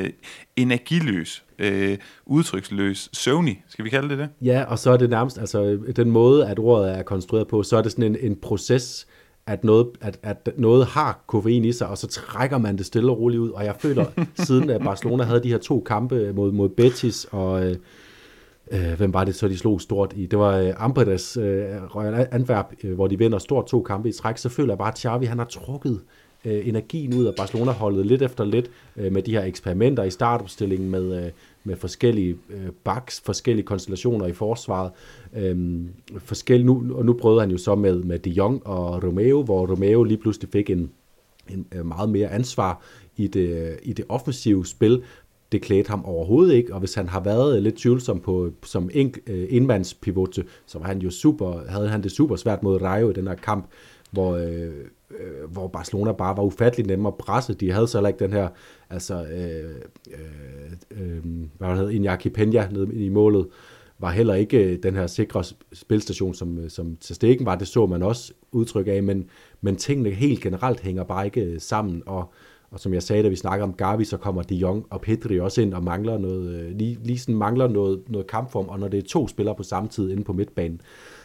energiløs, uh, udtryksløs, søvnig, skal vi kalde det det? Ja, og så er det nærmest, altså den måde, at ordet er konstrueret på, så er det sådan en, en proces, at noget, at, at noget har koffein i sig, og så trækker man det stille og roligt ud. Og jeg føler, siden at Barcelona havde de her to kampe mod, mod Betis og, øh, øh, hvem var det så, de slog stort i? Det var øh, Ambredes øh, Royal Antwerp, øh, hvor de vinder stort to kampe i træk. Så føler jeg bare, at Xavi han har trukket øh, energien ud af Barcelona-holdet lidt efter lidt øh, med de her eksperimenter i startopstillingen med, øh, med forskellige øh, backs, forskellige konstellationer i forsvaret. Øhm, forskellige, nu, og nu prøvede han jo så med, med De Jong og Romeo, hvor Romeo lige pludselig fik en, en øh, meget mere ansvar i det, øh, i det offensive spil, det klædte ham overhovedet ikke, og hvis han har været øh, lidt tvivlsom på, som en, øh, indmandspivote, så var han jo super, havde han det super svært mod Rayo i den her kamp, hvor, øh, øh, hvor Barcelona bare var ufattelig nemme at presse. De havde så heller ikke den her, altså, øh, øh, øh, hvad hedder Iñaki Peña nede i målet, var heller ikke øh, den her sikre spilstation, som, øh, som til stikken var. Det så man også udtryk af, men, men tingene helt generelt hænger bare ikke øh, sammen, og og som jeg sagde, da vi snakker om Gavi, så kommer De Jong og Pedri også ind og mangler noget, lige, lige sådan mangler noget, noget kampform. Og når det er to spillere på samme tid inde på midtbanen,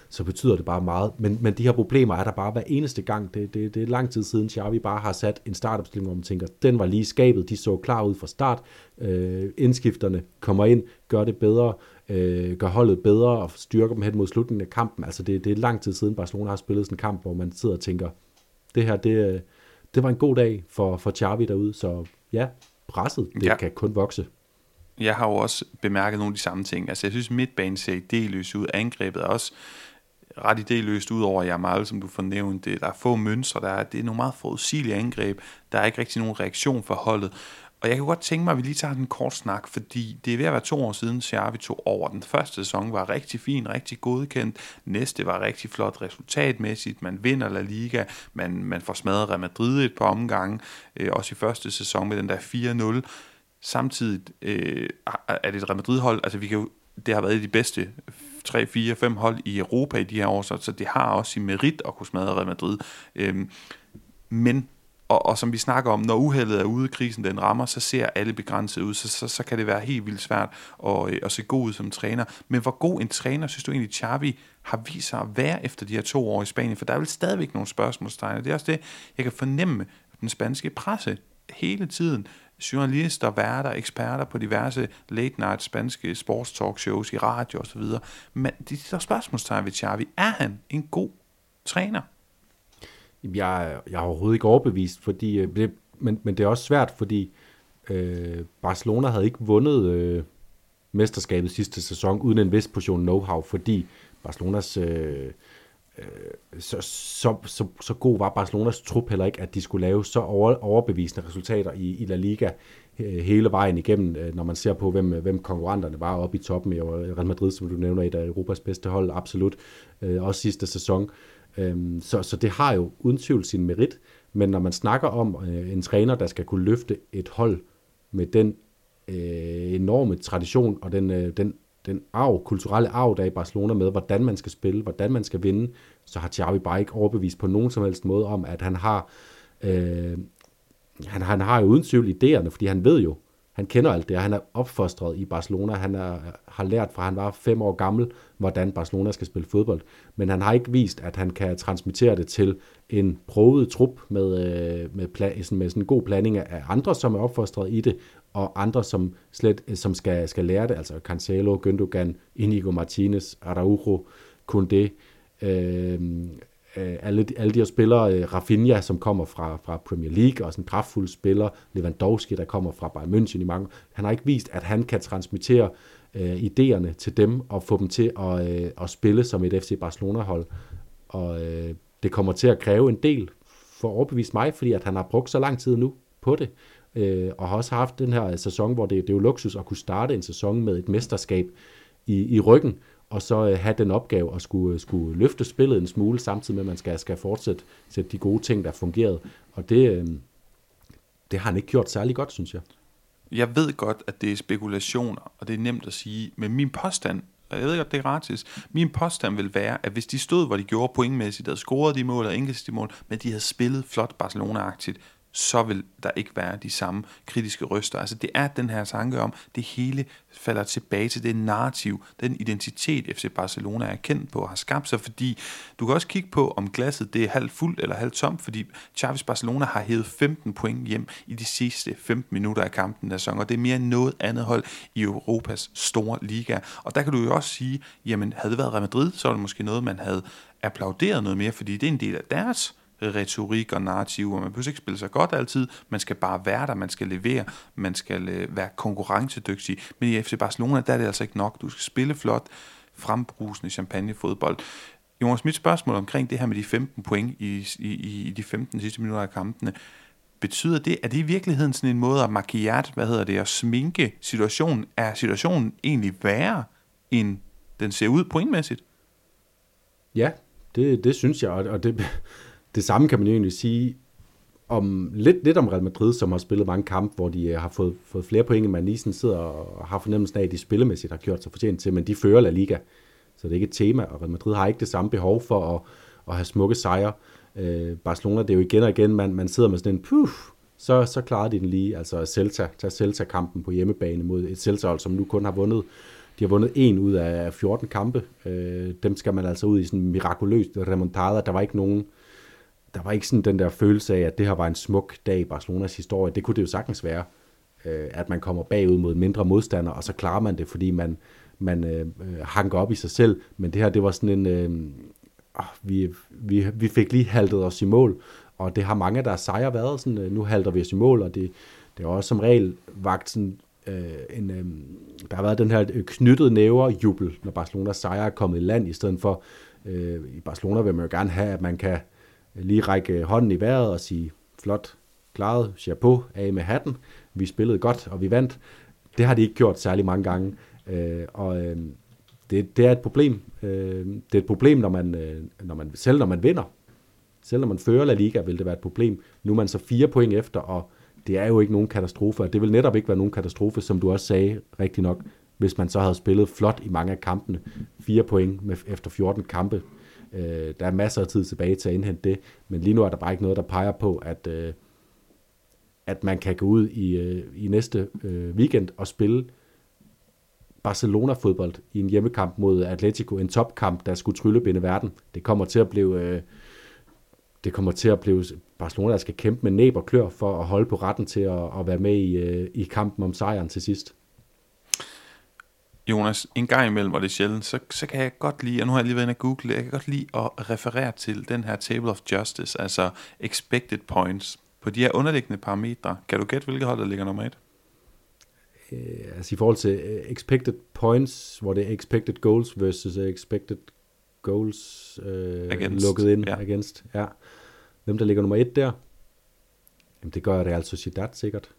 så betyder det bare meget. Men, men de her problemer er der bare hver eneste gang. Det, det, det er lang tid siden, Xavi bare har sat en startopstilling, hvor man tænker, den var lige skabet, de så klar ud fra start. Øh, indskifterne kommer ind, gør det bedre, øh, gør holdet bedre og styrker dem hen mod slutningen af kampen. Altså det, det er lang tid siden, Barcelona har spillet sådan en kamp, hvor man sidder og tænker, det her, det, det var en god dag for, for Xavi derude, så ja, presset, det ja. kan kun vokse. Jeg har jo også bemærket nogle af de samme ting. Altså jeg synes, midtbanen ser idéløs ud. Angrebet er også ret idéløst ud over Jamal, som du fornævnte. Der er få mønstre, der er, det er nogle meget forudsigelige angreb. Der er ikke rigtig nogen reaktion for holdet. Og jeg kan godt tænke mig, at vi lige tager en kort snak, fordi det er ved at være to år siden, vi tog over. Den første sæson var rigtig fin, rigtig godkendt. Næste var rigtig flot resultatmæssigt. Man vinder La Liga, man, man får smadret Real Madrid et par omgange, øh, også i første sæson med den der 4-0. Samtidig øh, er det et Real Madrid-hold, altså vi kan jo, det har været de bedste 3, 4, 5 hold i Europa i de her år, så, så det har også i merit at kunne smadre Real Madrid. Øhm, men og, og som vi snakker om, når uheldet er ude, krisen den rammer, så ser alle begrænset ud, så, så, så kan det være helt vildt svært at, øh, at se god ud som træner. Men hvor god en træner, synes du egentlig, Xavi har vist sig at være efter de her to år i Spanien? For der er vel stadigvæk nogle spørgsmålstegn, det er også det, jeg kan fornemme den spanske presse hele tiden. Journalister, værter, eksperter på diverse late-night spanske sports talk shows i radio osv. Men de der spørgsmålstegn ved Xavi, er han en god træner? Jeg, jeg er overhovedet ikke overbevist, fordi, øh, det, men, men det er også svært, fordi øh, Barcelona havde ikke vundet øh, mesterskabet sidste sæson uden en vis portion know-how, fordi Barcelonas øh, Øh, så, så, så, så god var Barcelonas trup heller ikke, at de skulle lave så over, overbevisende resultater i, i La Liga øh, hele vejen igennem, øh, når man ser på, hvem, hvem konkurrenterne var oppe i toppen. i Real Madrid, som du nævner, et af Europas bedste hold, absolut. Også sidste sæson. Øhm, så, så det har jo uden tvivl sin merit, men når man snakker om en træner, der skal kunne løfte et hold med den enorme tradition og den, den, den arv, kulturelle arv, der er i Barcelona med, hvordan man skal spille, hvordan man skal vinde, så har Xavi bare ikke overbevist på nogen som helst måde om, at han har, øh, han, han har jo uden tvivl idéerne, fordi han ved jo, han kender alt det, han er opfostret i Barcelona, han er, har lært fra han var fem år gammel, hvordan Barcelona skal spille fodbold, men han har ikke vist, at han kan transmittere det til en prøvet trup med, øh, med, pla- med sådan en god blanding af andre, som er opfostret i det, og andre, som, slet, øh, som skal, skal lære det, altså Cancelo, Gündogan, Inigo Martinez, Araujo, Koundé, øh, øh alle, de, alle de her spillere, øh, Rafinha, som kommer fra, fra Premier League, og sådan en kraftfuld spiller, Lewandowski, der kommer fra Bayern München i mange, han har ikke vist, at han kan transmittere øh, idéerne til dem og få dem til at, øh, at spille som et FC Barcelona-hold. Og øh, det kommer til at kræve en del for at overbevise mig, fordi at han har brugt så lang tid nu på det, øh, øh, og har også haft den her sæson, hvor det, det er jo luksus at kunne starte en sæson med et mesterskab i, i ryggen, og så øh, have den opgave at skulle, øh, skulle løfte spillet en smule, samtidig med, at man skal, skal fortsætte sætte de gode ting, der fungerede. Og det, øh, det har han ikke gjort særlig godt, synes jeg. Jeg ved godt, at det er spekulationer, og det er nemt at sige, men min påstand, og jeg ved godt, det er gratis, min påstand vil være, at hvis de stod, hvor de gjorde pointmæssigt, havde scoret de mål og enkelte de mål, men de havde spillet flot Barcelona-agtigt, så vil der ikke være de samme kritiske røster. Altså det er den her tanke om, det hele falder tilbage til det narrativ, den identitet FC Barcelona er kendt på og har skabt sig, fordi du kan også kigge på, om glasset det er halvt fuldt eller halvt tomt, fordi Chavis Barcelona har hævet 15 point hjem i de sidste 15 minutter af kampen der sæson, og det er mere end noget andet hold i Europas store liga. Og der kan du jo også sige, jamen havde det været Real Madrid, så var det måske noget, man havde applauderet noget mere, fordi det er en del af deres retorik og narrativ, og man behøver ikke spille sig godt altid, man skal bare være der, man skal levere, man skal øh, være konkurrencedygtig, men i FC Barcelona, der er det altså ikke nok, du skal spille flot, frembrusende champagnefodbold. Jonas, mit spørgsmål omkring det her med de 15 point i, i, i de 15 sidste minutter af kampene, betyder det, er det i virkeligheden sådan en måde at maquillage, hvad hedder det, at sminke situationen? Er situationen egentlig værre, end den ser ud pointmæssigt? Ja, det, det synes jeg, og det, det samme kan man jo egentlig sige om lidt, lidt om Real Madrid, som har spillet mange kampe, hvor de øh, har fået, fået flere point, end man lige sidder og har fornemmelsen af, at de spillemæssigt har gjort sig fortjent til, men de fører La Liga, så det er ikke et tema, og Real Madrid har ikke det samme behov for at, at have smukke sejre. Øh, Barcelona, det er jo igen og igen, man, man sidder med sådan en puff, så, så klarer de den lige, altså Celta, tager Celta-kampen på hjemmebane mod et celta som nu kun har vundet de har vundet en ud af 14 kampe. Øh, dem skal man altså ud i sådan en mirakuløst remontada. Der var ikke nogen der var ikke sådan den der følelse af, at det her var en smuk dag i Barcelonas historie. Det kunne det jo sagtens være, øh, at man kommer bagud mod mindre modstander, og så klarer man det, fordi man, man øh, øh, hanker op i sig selv. Men det her, det var sådan en... Øh, ah, vi, vi, vi fik lige haltet os i mål, og det har mange af deres sejre været sådan, øh, nu halter vi os i mål, og det, det har også som regel vagt sådan, øh, en, øh, der har været den her knyttede næver jubel, når Barcelonas sejre er kommet i land, i stedet for, øh, i Barcelona vil man jo gerne have, at man kan lige række hånden i vejret og sige, flot, klaret, chapeau, af med hatten, vi spillede godt, og vi vandt. Det har de ikke gjort særlig mange gange, øh, og øh, det, det er et problem. Øh, det er et problem, når man, øh, når man, selv når man vinder. Selv når man fører La Liga, vil det være et problem. Nu er man så fire point efter, og det er jo ikke nogen katastrofe, og det vil netop ikke være nogen katastrofe, som du også sagde rigtig nok, hvis man så havde spillet flot i mange af kampene. Fire point med, efter 14 kampe, Øh, der er masser af tid tilbage til at indhente det, men lige nu er der bare ikke noget, der peger på, at, øh, at man kan gå ud i, øh, i næste øh, weekend og spille Barcelona-fodbold i en hjemmekamp mod Atletico, en topkamp, der skulle tryllebinde verden. Det kommer til at blive... Øh, det kommer til at blive Barcelona, der skal kæmpe med næb og klør for at holde på retten til at, at være med i, øh, i kampen om sejren til sidst. Jonas, en gang imellem, og det er sjældent, så, så kan jeg godt lide, og nu har jeg lige været inde og google, jeg kan godt lide at referere til den her Table of Justice, altså expected points, på de her underliggende parametre. Kan du gætte, hvilket hold, der ligger nummer et? Uh, altså i forhold til uh, expected points, hvor det er expected goals versus expected goals uh, against, lukket ind ja. against. Ja. Hvem der ligger nummer et der? Jamen det gør Real Sociedad sikkert.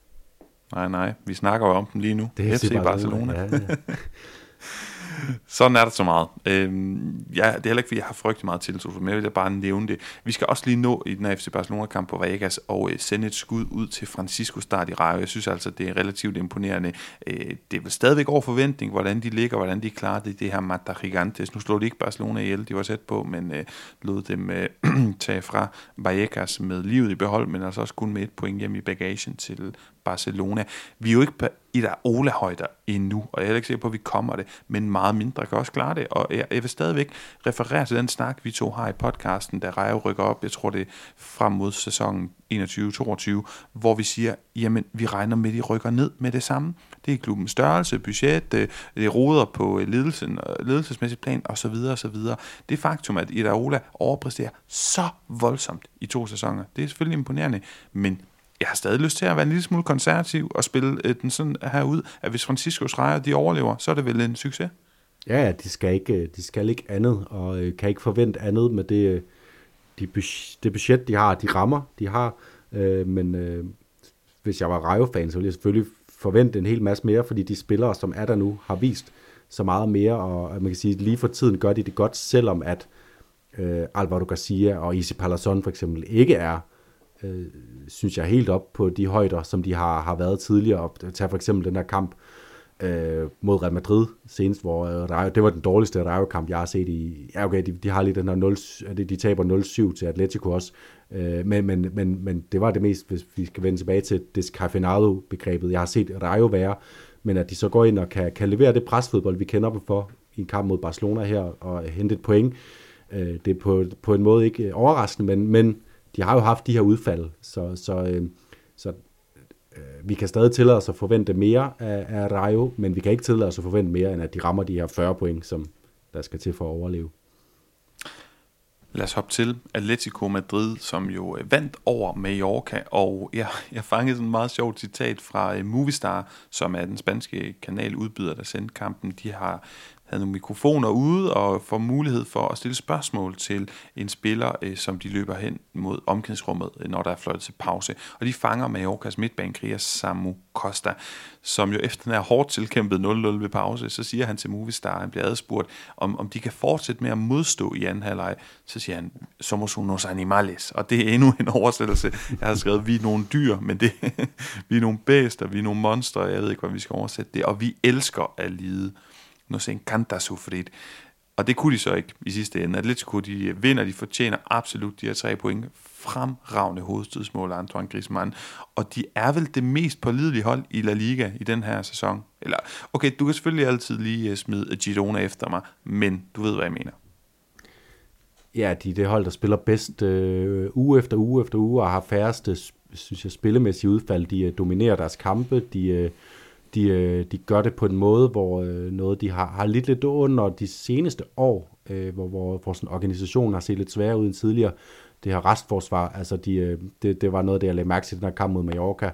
Nej, nej. Vi snakker jo om dem lige nu. Det er FC Barcelona. Barcelona. Ja, ja. Sådan er der så meget. Øhm, ja, det er heller ikke, fordi jeg har frygtet meget tiltro, men jeg vil bare nævne det. Vi skal også lige nå i den her FC Barcelona-kamp på Vegas og øh, sende et skud ud til Francisco Start i Rayo. Jeg synes altså, det er relativt imponerende. Øh, det er vel stadigvæk over forventning, hvordan de ligger, hvordan de klarer det, det her Mata Gigantes. Nu slår de ikke Barcelona ihjel, de var tæt på, men øh, lod dem øh, tage fra Vallecas med livet i behold, men altså også kun med et point hjem i bagagen til Barcelona. Vi er jo ikke på i der Ola-højder endnu, og jeg er ikke sikker på, at vi kommer det, men meget mindre kan også klare det, og jeg, jeg vil stadigvæk referere til den snak, vi to har i podcasten, der Rejo rykker op, jeg tror det er frem mod sæsonen 21-22, hvor vi siger, jamen vi regner med, at de rykker ned med det samme. Det er klubbens størrelse, budget, øh, det, det roder på ledelsen, øh, ledelsesmæssigt plan osv. osv. Det faktum, at Ida Ola overpræsterer så voldsomt i to sæsoner, det er selvfølgelig imponerende, men jeg har stadig lyst til at være en lille smule konservativ og spille øh, den sådan her ud, at hvis Franciscos Schreier de overlever, så er det vel en succes? Ja, ja, de skal ikke, øh, de skal ikke andet, og øh, kan ikke forvente andet med det, øh, de, det budget, de har, de rammer, de har. Øh, men øh, hvis jeg var Rayo-fan, så ville jeg selvfølgelig forvente en hel masse mere, fordi de spillere, som er der nu, har vist så meget mere, og øh, man kan sige, lige for tiden gør de det godt, selvom at øh, Alvaro Garcia og Isi Palazon for eksempel ikke er, øh, øh, synes jeg, helt op på de højder, som de har, har været tidligere. Tag for eksempel den der kamp øh, mod Real Madrid senest, hvor øh, Rayo, det var den dårligste Rayo-kamp, jeg har set i... Ja, okay, de, de har lige den her 0, de taber 0-7 til Atletico også, øh, men, men, men, men det var det mest, hvis vi skal vende tilbage til Descafeinado-begrebet, jeg har set Rayo være, men at de så går ind og kan, kan levere det presfodbold, vi kender dem for i en kamp mod Barcelona her, og hente et point, øh, det er på, på en måde ikke overraskende, men, men de har jo haft de her udfald, så, så, øh, så øh, vi kan stadig tillade os at forvente mere af, af Rayo, men vi kan ikke tillade os at forvente mere, end at de rammer de her 40 point, som der skal til for at overleve. Lad os hoppe til Atletico Madrid, som jo øh, vandt over Mallorca, og jeg, jeg fangede sådan et meget sjovt citat fra øh, Movistar, som er den spanske kanaludbyder, der sendte kampen. De har havde nogle mikrofoner ude og får mulighed for at stille spørgsmål til en spiller, øh, som de løber hen mod omklædningsrummet, øh, når der er fløjtet til pause. Og de fanger Mallorcas midtbanekriger Samu Costa, som jo efter den her hårdt tilkæmpet 0-0 ved pause, så siger han til Movistar, han bliver adspurgt, om, om de kan fortsætte med at modstå i anden halvleg. Så siger han, somos unos animales. Og det er endnu en oversættelse. Jeg har skrevet, vi er nogle dyr, men det, vi er nogle bæster, vi er nogle monstre, jeg ved ikke, hvad vi skal oversætte det. Og vi elsker at lide nos encanta sufrir. Og det kunne de så ikke i sidste ende. Atletico, de vinder, de fortjener absolut de her tre point. Fremragende hovedstødsmål Antoine Griezmann. Og de er vel det mest pålidelige hold i La Liga i den her sæson. Eller, okay, du kan selvfølgelig altid lige øh, smide Girona efter mig, men du ved, hvad jeg mener. Ja, de er det hold, der spiller bedst øh, uge efter uge efter uge, og har færreste, synes jeg, spillemæssige udfald. De øh, dominerer deres kampe, de... Øh, de, øh, de gør det på en måde, hvor øh, noget de har, har lidt lidt under de seneste år, øh, hvor, hvor, hvor sådan organisationen har set lidt sværere ud end tidligere. Det her restforsvar, altså de, det, det var noget, det jeg lagde mærke til den her kamp mod Mallorca.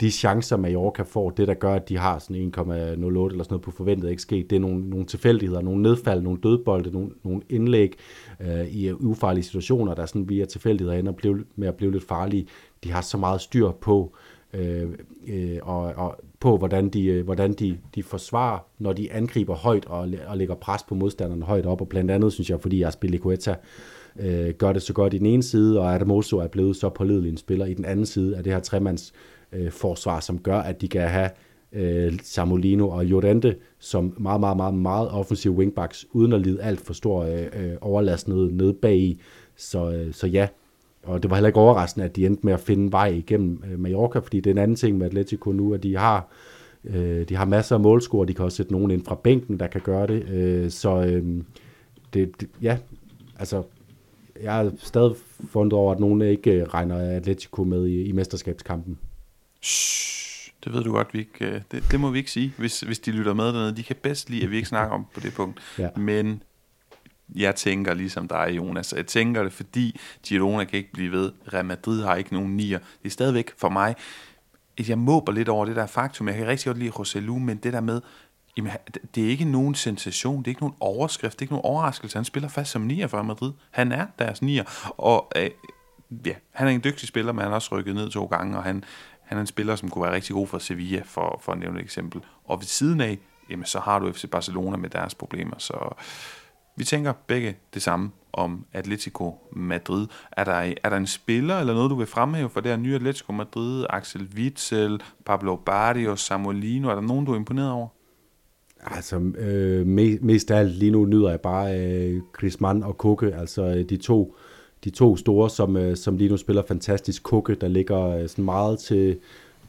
De chancer, Mallorca får, det der gør, at de har sådan 1,08 eller sådan noget på forventet XG, det er nogle, nogle tilfældigheder, nogle nedfald, nogle dødbolde, nogle, nogle indlæg øh, i ufarlige situationer, der sådan via tilfældigheder ender med at blive lidt farlige. De har så meget styr på, øh, Øh, øh, og, og på, hvordan de, øh, hvordan de, de forsvarer, når de angriber højt og, og lægger pres på modstanderne højt op. Og blandt andet, synes jeg, fordi Aspilicueta øh, gør det så godt i den ene side, og Adamoso er blevet så pålidelig en spiller i den anden side af det her tremands øh, forsvar, som gør, at de kan have øh, Samolino og Jorente som meget, meget, meget, meget offensive wingbacks, uden at lide alt for stor øh, øh overlast nede, nede bag i. Så, øh, så ja, og det var heller ikke overraskende, at de endte med at finde vej igennem øh, Mallorca, fordi det er en anden ting med Atletico nu, at de har, øh, de har masser af målscore, de kan også sætte nogen ind fra bænken, der kan gøre det. Øh, så øh, det, det, ja, altså, jeg er stadig fundet over, at nogen ikke øh, regner Atletico med i, i mesterskabskampen. Shh, det ved du godt, vi ikke, det, det må vi ikke sige, hvis, hvis de lytter med dernede. De kan bedst lide, at vi ikke snakker om på det punkt. Ja. Men jeg tænker ligesom dig, Jonas. Jeg tænker det, fordi Girona kan ikke blive ved. Real Madrid har ikke nogen nier. Det er stadigvæk for mig, at jeg måber lidt over det der faktum. Jeg kan rigtig godt lide Roselu, men det der med, jamen, det er ikke nogen sensation, det er ikke nogen overskrift, det er ikke nogen overraskelse. Han spiller fast som nier for Madrid. Han er deres nier, og øh, ja, han er en dygtig spiller, men han har også rykket ned to gange, og han, han er en spiller, som kunne være rigtig god for Sevilla, for, for at nævne et eksempel. Og ved siden af, jamen, så har du FC Barcelona med deres problemer, så vi tænker begge det samme om Atletico Madrid. Er der, er der en spiller eller noget, du vil fremhæve for det her nye Atletico Madrid? Axel Witzel, Pablo Barrios, Samuelino. Er der nogen, du er imponeret over? Altså, øh, mest af alt lige nu nyder jeg bare øh, Griezmann og Koke, altså øh, de to, de to store, som, øh, som lige nu spiller fantastisk. Koke, der ligger øh, sådan meget til,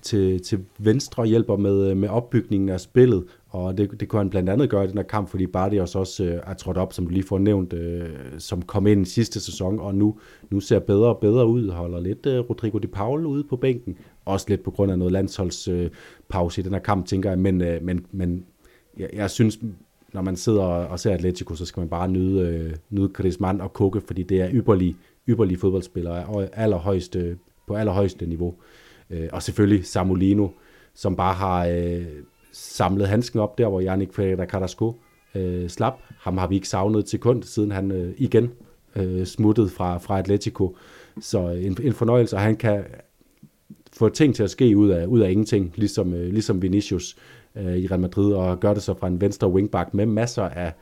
til, til venstre og hjælper med, øh, med opbygningen af spillet, og det, det kunne han blandt andet gøre i den her kamp, fordi Bardios også øh, er trådt op, som du lige får nævnt, øh, som kom ind i sidste sæson, og nu, nu ser bedre og bedre ud, holder lidt øh, Rodrigo de Paul ude på bænken, også lidt på grund af noget landsholdspause øh, i den her kamp, tænker jeg, men, øh, men, men jeg, jeg synes, når man sidder og ser Atletico, så skal man bare nyde, øh, nyde Griezmann og Koke, fordi det er ypperlige, ypperlige fodboldspillere allerhøjeste, på allerhøjeste niveau. Øh, og selvfølgelig Samulino, som bare har øh, samlet handsken op der, hvor Jannik Ferreira Carrasco øh, slap. Ham har vi ikke savnet til kund, siden han øh, igen øh, smuttede fra, fra Atletico. Så øh, en, en fornøjelse, og han kan få ting til at ske ud af, ud af ingenting, ligesom, øh, ligesom Vinicius øh, i Real Madrid, og gør det så fra en venstre wingback med masser af,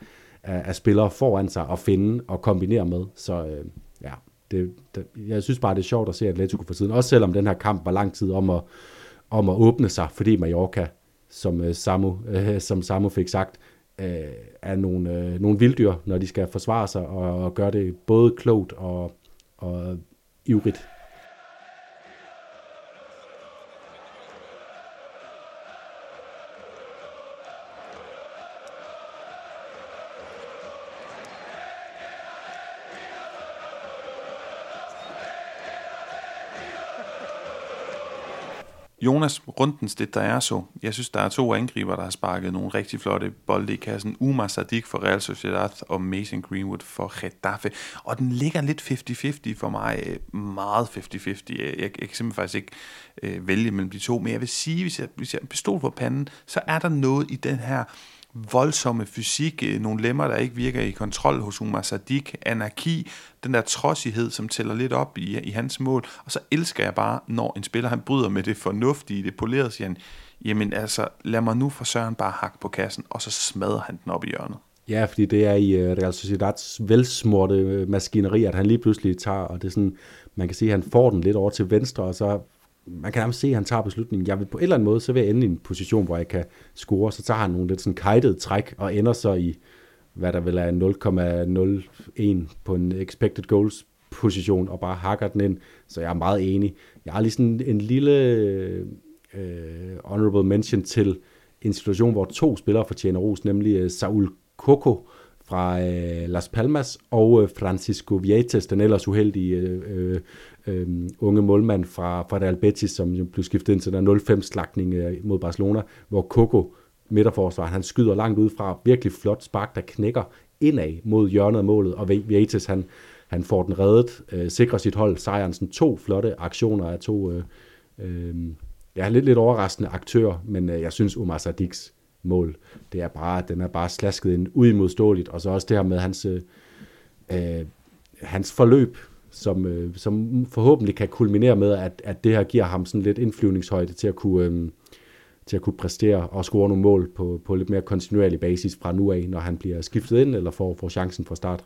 af, af spillere foran sig at finde og kombinere med. Så øh, ja, det, det, jeg synes bare, det er sjovt at se Atletico for tiden, også selvom den her kamp var lang tid om at, om at åbne sig, fordi Mallorca, som øh, Samu, øh, som Samu fik sagt, øh, er nogle, øh, nogle vilddyr, når de skal forsvare sig, og, og gøre det både klogt og, og ivrigt. Jonas Rundens, det der er så. Jeg synes, der er to angriber, der har sparket nogle rigtig flotte bolde i kassen. Umar Sadik for Real Sociedad og Mason Greenwood for Getafe. Og den ligger lidt 50-50 for mig. Øh, meget 50-50. Jeg, jeg, jeg kan simpelthen faktisk ikke øh, vælge mellem de to. Men jeg vil sige, hvis jeg, hvis jeg pistol på panden, så er der noget i den her voldsomme fysik, øh, nogle lemmer, der ikke virker i kontrol hos Umar Sadik, anarki, den der trodsighed, som tæller lidt op i, i hans mål, og så elsker jeg bare, når en spiller han bryder med det fornuftige, det polerede, siger han, jamen altså, lad mig nu for Søren bare hakke på kassen, og så smadrer han den op i hjørnet. Ja, fordi det er i øh, Real Sociedads velsmorte øh, maskineri, at han lige pludselig tager, og det er sådan, man kan se, at han får den lidt over til venstre, og så man kan nærmest se, at han tager beslutningen. Jeg vil på en eller anden måde, så vil jeg ende i en position, hvor jeg kan score. Så tager han nogle lidt sådan kajtede træk, og ender så i, hvad der vil er 0,01 på en expected goals position, og bare hakker den ind. Så jeg er meget enig. Jeg har lige sådan en lille øh, honorable mention til en situation, hvor to spillere fortjener ros, nemlig øh, Saul Koko, fra øh, Las Palmas, og øh, Francisco Vietes, den ellers uheldige øh, øh, øh, unge målmand fra, fra Real Betis, som jo blev skiftet ind til den 0-5-slagning øh, mod Barcelona, hvor Coco, midterforsvar, han skyder langt ud fra, virkelig flot spark, der knækker indad mod hjørnet af målet, og Vietes, han, han får den reddet, øh, sikrer sit hold sejren, sådan to flotte aktioner af to, øh, øh, ja, lidt, lidt overraskende aktører, men øh, jeg synes Omar Sadiks mål, det er bare, den er bare slasket ind uimodståeligt, og så også det her med hans, øh, øh, hans forløb, som, øh, som forhåbentlig kan kulminere med, at, at det her giver ham sådan lidt indflyvningshøjde til at kunne, øh, til at kunne præstere og score nogle mål på, på lidt mere kontinuerlig basis fra nu af, når han bliver skiftet ind eller får, får chancen fra start.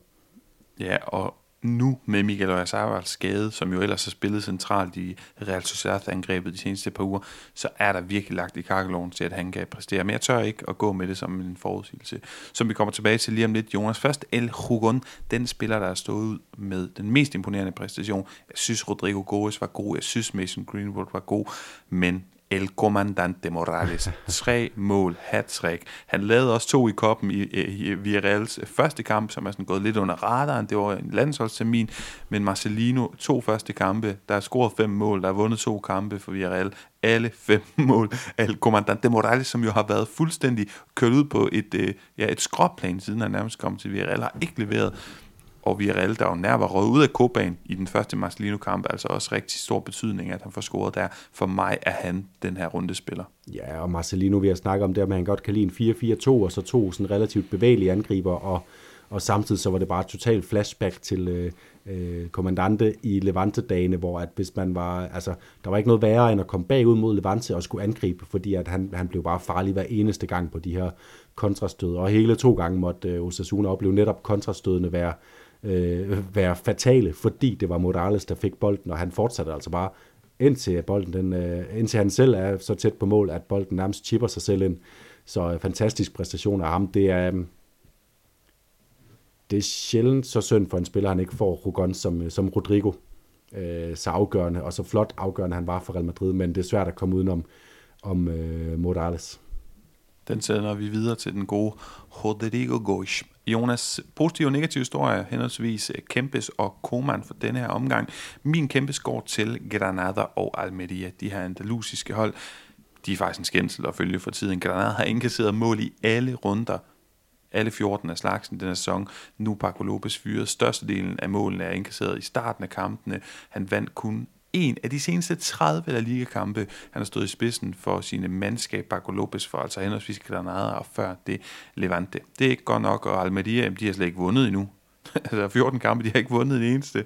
Ja, og nu med Miguel Oyarzabal skade, som jo ellers har spillet centralt i Real Sociedad-angrebet de seneste par uger, så er der virkelig lagt i kakkeloven til, at han kan præstere. Men jeg tør ikke at gå med det som en forudsigelse. Som vi kommer tilbage til lige om lidt. Jonas, først El Hugon, den spiller, der har stået ud med den mest imponerende præstation. Jeg synes, Rodrigo Goes var god. Jeg synes, Mason Greenwood var god. Men El Comandante Morales. Tre mål, hat -trick. Han lavede også to i koppen i, i, i Villarreals første kamp, som er sådan gået lidt under radaren. Det var en landsholdstermin, men Marcelino, to første kampe, der har scoret fem mål, der har vundet to kampe for Villarreal. Alle fem mål. El Comandante Morales, som jo har været fuldstændig kørt ud på et, øh, ja, et skråplan, siden han nærmest kom til Villarreal, har ikke leveret og Villarreal, der jo nær var røget ud af kobanen i den første Marcelino-kamp, altså også rigtig stor betydning, at han får scoret der. For mig er han den her rundespiller. Ja, og Marcelino, vi har snakket om det, at han godt kan lide en 4-4-2, og så to sådan relativt bevægelige angriber, og, og samtidig så var det bare et totalt flashback til øh, øh, kommandante i Levante-dagene, hvor at hvis man var, altså, der var ikke noget værre end at komme bagud mod Levante og skulle angribe, fordi at han, han blev bare farlig hver eneste gang på de her kontrastød, og hele to gange måtte øh, Osasuna opleve netop kontrastødene være øh, øh, være fatale, fordi det var Morales, der fik bolden, og han fortsatte altså bare indtil, bolden, den, øh, indtil han selv er så tæt på mål, at bolden nærmest chipper sig selv ind. Så øh, fantastisk præstation af ham. Det er, øh, det er sjældent så synd for en spiller, han ikke får Rugon som, øh, som Rodrigo. Øh, så afgørende, og så flot afgørende han var for Real Madrid, men det er svært at komme udenom om øh, Morales. Den sender vi videre til den gode Rodrigo Goisch. Jonas, positive og negative historier, henholdsvis Kempes og Koman for denne her omgang. Min Kempes går til Granada og Almeria, de her andalusiske hold. De er faktisk en skændsel at følge for tiden. Granada har indkasseret mål i alle runder, alle 14 af slagsen den sæson. Nu Paco Lopez fyret. Størstedelen af målene er indkasseret i starten af kampene. Han vandt kun en af de seneste 30 La Liga-kampe. Han har stået i spidsen for sine mandskab, Paco Lopez, for altså henholdsvis Granada og før det Levante. Det er ikke godt nok, og Almeria, de har slet ikke vundet endnu. altså 14 kampe, de har ikke vundet den eneste.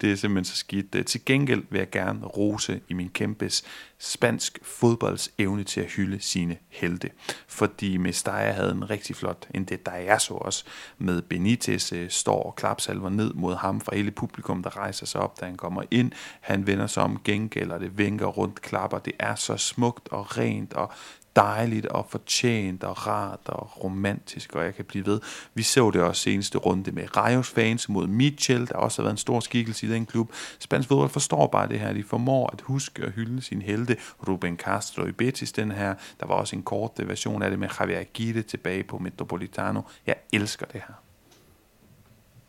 Det er simpelthen så skidt. Øh, til gengæld vil jeg gerne rose i min kæmpes spansk fodbolds evne til at hylde sine helte. Fordi Mestalla havde en rigtig flot, en det der er så også, med Benitez øh, står og klapsalver ned mod ham fra hele publikum, der rejser sig op, da han kommer ind. Han vender sig om, gengælder det, vinker rundt, klapper. Det er så smukt og rent og dejligt og fortjent og rart og romantisk, og jeg kan blive ved. Vi så det også seneste runde med Rajos fans mod Mitchell, der også har været en stor skikkelse i den klub. Spansk fodbold forstår bare det her. De formår at huske og hylde sin helte. Ruben Castro i Betis, den her. Der var også en kort version af det med Javier Aguirre tilbage på Metropolitano. Jeg elsker det her.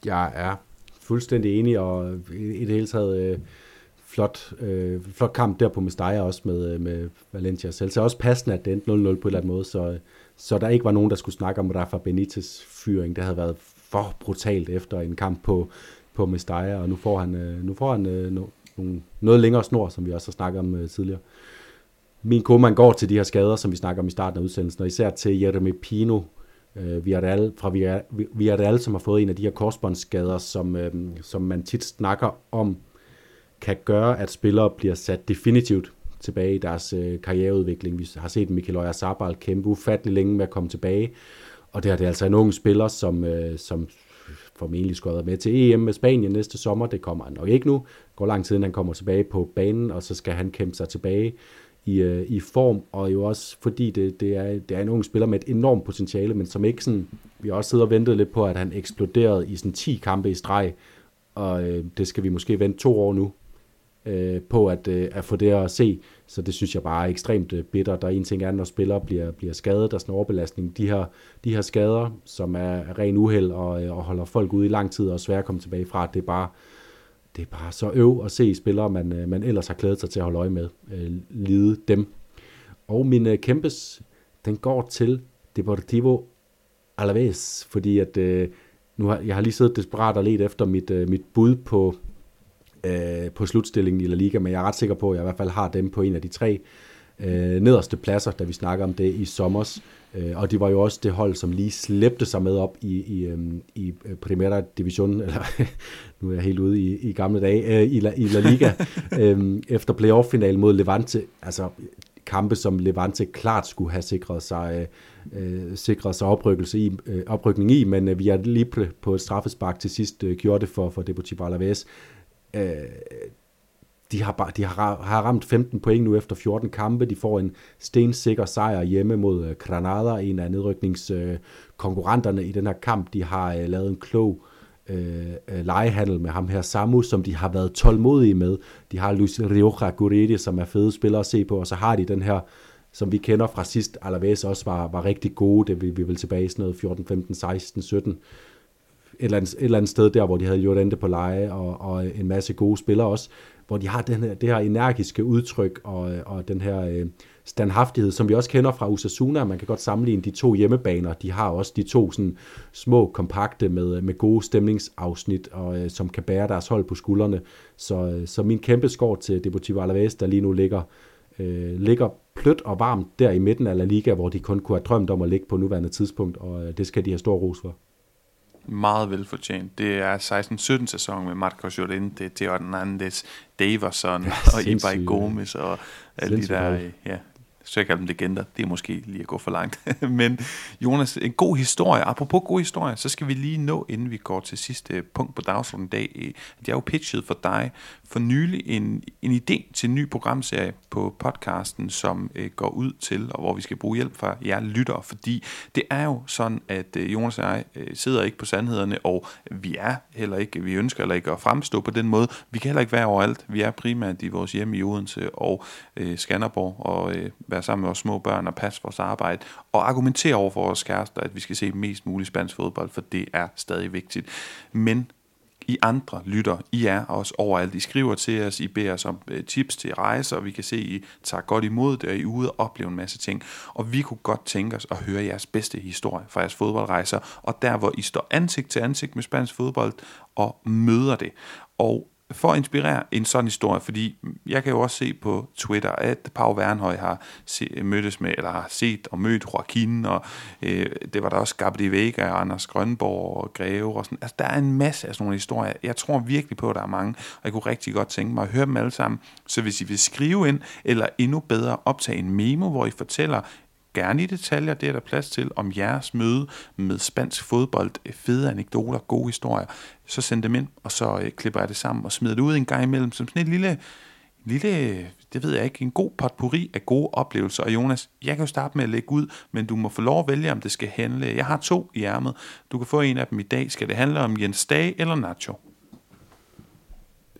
Jeg er fuldstændig enig, og i det hele taget... Øh flot, øh, flot kamp der på Mestalla også med, øh, med Valencia selv. Så også passende, at det endte 0-0 på en eller anden måde, så, så der ikke var nogen, der skulle snakke om Rafa Benitez fyring. Det havde været for brutalt efter en kamp på, på Mestalla, og nu får han, øh, nu får han øh, no, no, noget længere snor, som vi også har snakket om øh, tidligere. Min man går til de her skader, som vi snakker om i starten af udsendelsen, og især til Jeremy Pino, øh, Villarreal, fra Villarreal, som har fået en af de her korsbåndsskader, som, øh, som man tit snakker om, kan gøre, at spillere bliver sat definitivt tilbage i deres øh, karriereudvikling. Vi har set Mikel Oyarzabal kæmpe ufattelig længe med at komme tilbage, og det er det altså en ung spiller, som, øh, som formentlig skal med til EM med Spanien næste sommer. Det kommer han nok ikke nu. Det går lang tid, inden han kommer tilbage på banen, og så skal han kæmpe sig tilbage i, øh, i form, og jo også fordi det, det, er, det er en ung spiller med et enormt potentiale, men som ikke sådan, vi har også siddet og ventet lidt på, at han eksploderede i sådan 10 kampe i streg, og øh, det skal vi måske vente to år nu, øh, på at, øh, at få det at se. Så det synes jeg bare er ekstremt øh, bitter. Der er en ting er, når spillere bliver, bliver skadet, der er sådan en overbelastning. De her, de her skader, som er, ren uheld og, øh, og holder folk ude i lang tid og svært at komme tilbage fra, det er bare, det er bare så øv at se spillere, man, øh, man ellers har klædet sig til at holde øje med, øh, lide dem. Og min øh, kæmpes, den går til Deportivo Alaves, fordi at øh, nu har, jeg har lige siddet desperat og let efter mit, øh, mit bud på, øh, på slutstillingen i La Liga, men jeg er ret sikker på, at jeg i hvert fald har dem på en af de tre øh, nederste pladser, da vi snakker om det i sommers. Øh, og det var jo også det hold, som lige slæbte sig med op i, i, øhm, i øh, Primera Division, eller nu er jeg helt ude i, i gamle dage, øh, i, La, i La Liga, øh, efter playoff-finalen mod Levante. Altså kampe, som Levante klart skulle have sikret sig, øh, sikret sig oprykkelse i, øh, oprykning i, men øh, vi er lige på et straffespark til sidst øh, gjorde det for, for Deportivo Alaves øh, de, har, bare, de har, har ramt 15 point nu efter 14 kampe. De får en stensikker sejr hjemme mod øh, Granada, en af nedrykningskonkurrenterne øh, i den her kamp. De har øh, lavet en klog øh, lejehandel legehandel med ham her Samu, som de har været tålmodige med. De har Luis Rioja Guridi, som er fede spillere at se på, og så har de den her som vi kender fra sidst, Alaves også var, var rigtig gode, det vi, vi vil tilbage i sådan noget 14, 15, 16, 17 eller, andet, et eller andet sted der, hvor de havde Jordan på leje, og, og en masse gode spillere også, hvor de har den her, det her energiske udtryk, og, og den her øh, standhaftighed, som vi også kender fra Usasuna. Man kan godt sammenligne de to hjemmebaner. De har også de to sådan, små, kompakte med, med gode stemningsafsnit, og, øh, som kan bære deres hold på skuldrene. Så, øh, så min kæmpe skår til Deportivo Alaves, der lige nu ligger, øh, ligger plødt og varmt der i midten af La Liga, hvor de kun kunne have drømt om at ligge på nuværende tidspunkt, og øh, det skal de have stor ros for meget velfortjent. Det er 16-17 sæson med Marcos Llorente, Theo Hernandez, Daverson og Ibai Gomes og alle de der ja, så jeg kalder dem legender. Det er måske lige at gå for langt. Men Jonas, en god historie. Apropos god historie, så skal vi lige nå, inden vi går til sidste punkt på dagsordenen i dag, øh, at jeg har jo pitchet for dig for nylig en, en idé til en ny programserie på podcasten, som øh, går ud til, og hvor vi skal bruge hjælp fra jer lyttere, fordi det er jo sådan, at øh, Jonas og jeg øh, sidder ikke på sandhederne, og vi er heller ikke, vi ønsker heller ikke at fremstå på den måde. Vi kan heller ikke være overalt. Vi er primært i vores hjem i Odense og øh, Skanderborg, og øh, være sammen med vores små børn og passe vores arbejde, og argumentere over for vores kærester, at vi skal se mest muligt spansk fodbold, for det er stadig vigtigt. Men i andre lytter. I er også overalt. I skriver til os, I beder os om øh, tips til rejser, og vi kan se, at I tager godt imod det, og I er ude og opleve en masse ting. Og vi kunne godt tænke os at høre jeres bedste historie fra jeres fodboldrejser, og der hvor I står ansigt til ansigt med spansk fodbold og møder det. Og for at inspirere en sådan historie, fordi jeg kan jo også se på Twitter, at Pau Wernhøj har se, mødtes med, eller har set og mødt Joaquin, og øh, det var der også Gabriel Vega og Anders Grønborg og Greve og sådan. Altså, der er en masse af sådan nogle historier. Jeg tror virkelig på, at der er mange, og jeg kunne rigtig godt tænke mig at høre dem alle sammen. Så hvis I vil skrive ind, eller endnu bedre optage en memo, hvor I fortæller gerne i detaljer, det er der plads til, om jeres møde med spansk fodbold, øh, fede anekdoter, gode historier, så send dem ind, og så øh, klipper jeg det sammen og smider det ud en gang imellem, som sådan et lille, lille, det ved jeg ikke, en god potpourri af gode oplevelser. Og Jonas, jeg kan jo starte med at lægge ud, men du må få lov at vælge, om det skal handle. Jeg har to i ærmet. Du kan få en af dem i dag. Skal det handle om Jens Dag eller Nacho?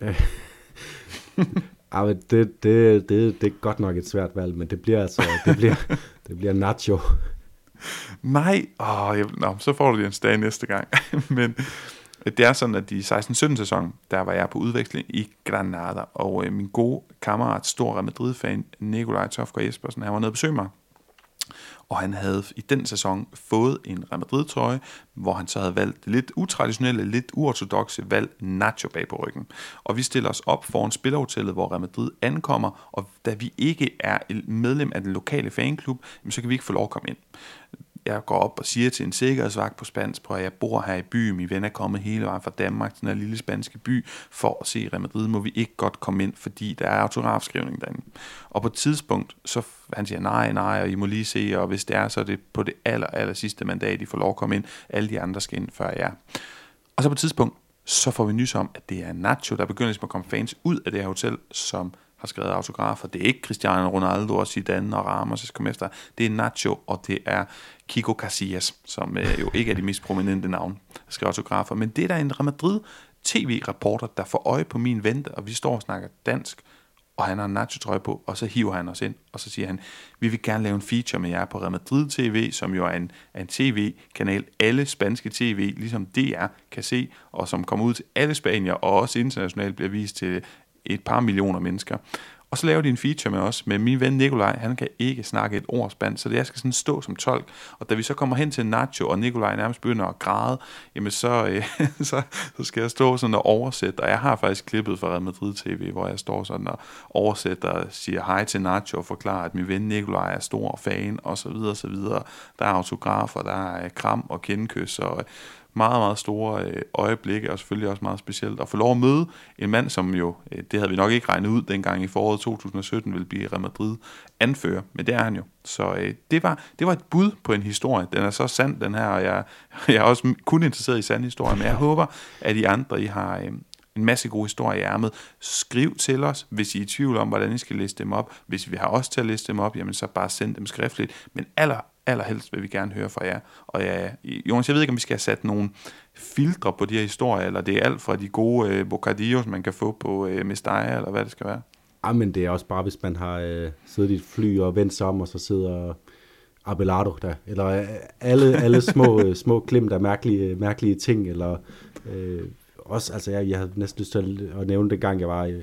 Ja, men det, det, det, det er godt nok et svært valg, men det bliver altså, det bliver, det bliver Nacho. Nej, åh, jeg, nå, så får du Jens Dag næste gang. men øh, det er sådan, at i 16-17 sæson, der var jeg på udveksling i Granada, og øh, min gode kammerat, stor Real Madrid-fan, Nikolaj Tofgaard Jespersen, han var nede og besøge mig og han havde i den sæson fået en Real Madrid-trøje, hvor han så havde valgt det lidt utraditionelle, lidt uortodoxe valg Nacho bag på ryggen. Og vi stiller os op foran spillerhotellet, hvor Real Madrid ankommer, og da vi ikke er medlem af den lokale fanklub, så kan vi ikke få lov at komme ind jeg går op og siger til en sikkerhedsvagt på spansk, at jeg bor her i byen, min ven er kommet hele vejen fra Danmark til den her lille spanske by, for at se Real Madrid, må vi ikke godt komme ind, fordi der er autografskrivning derinde. Og på et tidspunkt, så han siger nej, nej, og I må lige se, og hvis det er, så er det på det aller, aller sidste mandat, I får lov at komme ind. Alle de andre skal ind før jer. Og så på et tidspunkt, så får vi nys om, at det er Nacho, der begynder ligesom at komme fans ud af det her hotel, som har skrevet autografer. Det er ikke Cristiano Ronaldo og Zidane og Ramos, jeg skal komme efter. Det er Nacho, og det er Kiko Casillas, som øh, jo ikke er de mest prominente navne, der skriver autografer. Men det er der en Real Madrid tv-reporter, der får øje på min vente, og vi står og snakker dansk, og han har en nacho-trøje på, og så hiver han os ind, og så siger han, vi vil gerne lave en feature med jer på Real Madrid TV, som jo er en, er en tv-kanal, alle spanske tv, ligesom DR kan se, og som kommer ud til alle Spanier, og også internationalt bliver vist til et par millioner mennesker. Og så laver de en feature med os, med min ven Nikolaj, han kan ikke snakke et ord spansk, så det jeg skal sådan stå som tolk. Og da vi så kommer hen til Nacho, og Nikolaj nærmest begynder at græde, jamen så, øh, så, så skal jeg stå sådan og oversætte, og jeg har faktisk klippet fra Real Madrid TV, hvor jeg står sådan og oversætter og siger hej til Nacho og forklarer, at min ven Nikolaj er stor fan, og så videre, og så videre. Der er autografer, der er kram og kendekys, og meget, meget store øh, øjeblikke, og selvfølgelig også meget specielt. At få lov at møde en mand, som jo, øh, det havde vi nok ikke regnet ud dengang i foråret 2017, ville blive Real Madrid anfører, men det er han jo. Så øh, det, var, det var et bud på en historie. Den er så sand, den her, og jeg, jeg er også kun interesseret i sand historie, men jeg håber, at I andre, I har, øh, en masse gode historier i ærmet. Skriv til os, hvis I er i tvivl om, hvordan I skal læse dem op. Hvis vi har også til at læse dem op, jamen så bare send dem skriftligt. Men aller, allerhelst vil vi gerne høre fra jer. Og ja, Jonas, jeg ved ikke, om vi skal have sat nogle filtre på de her historier, eller det er alt fra de gode øh, bocadillos, man kan få på øh, Mestalla, eller hvad det skal være. Ja, men det er også bare, hvis man har øh, siddet i et fly og vendt sig om, og så sidder Abelardo der, eller øh, alle, alle små, øh, små glimt af mærkelige, mærkelige ting, eller øh, også, altså jeg, jeg havde næsten lyst til at nævne den gang, jeg var i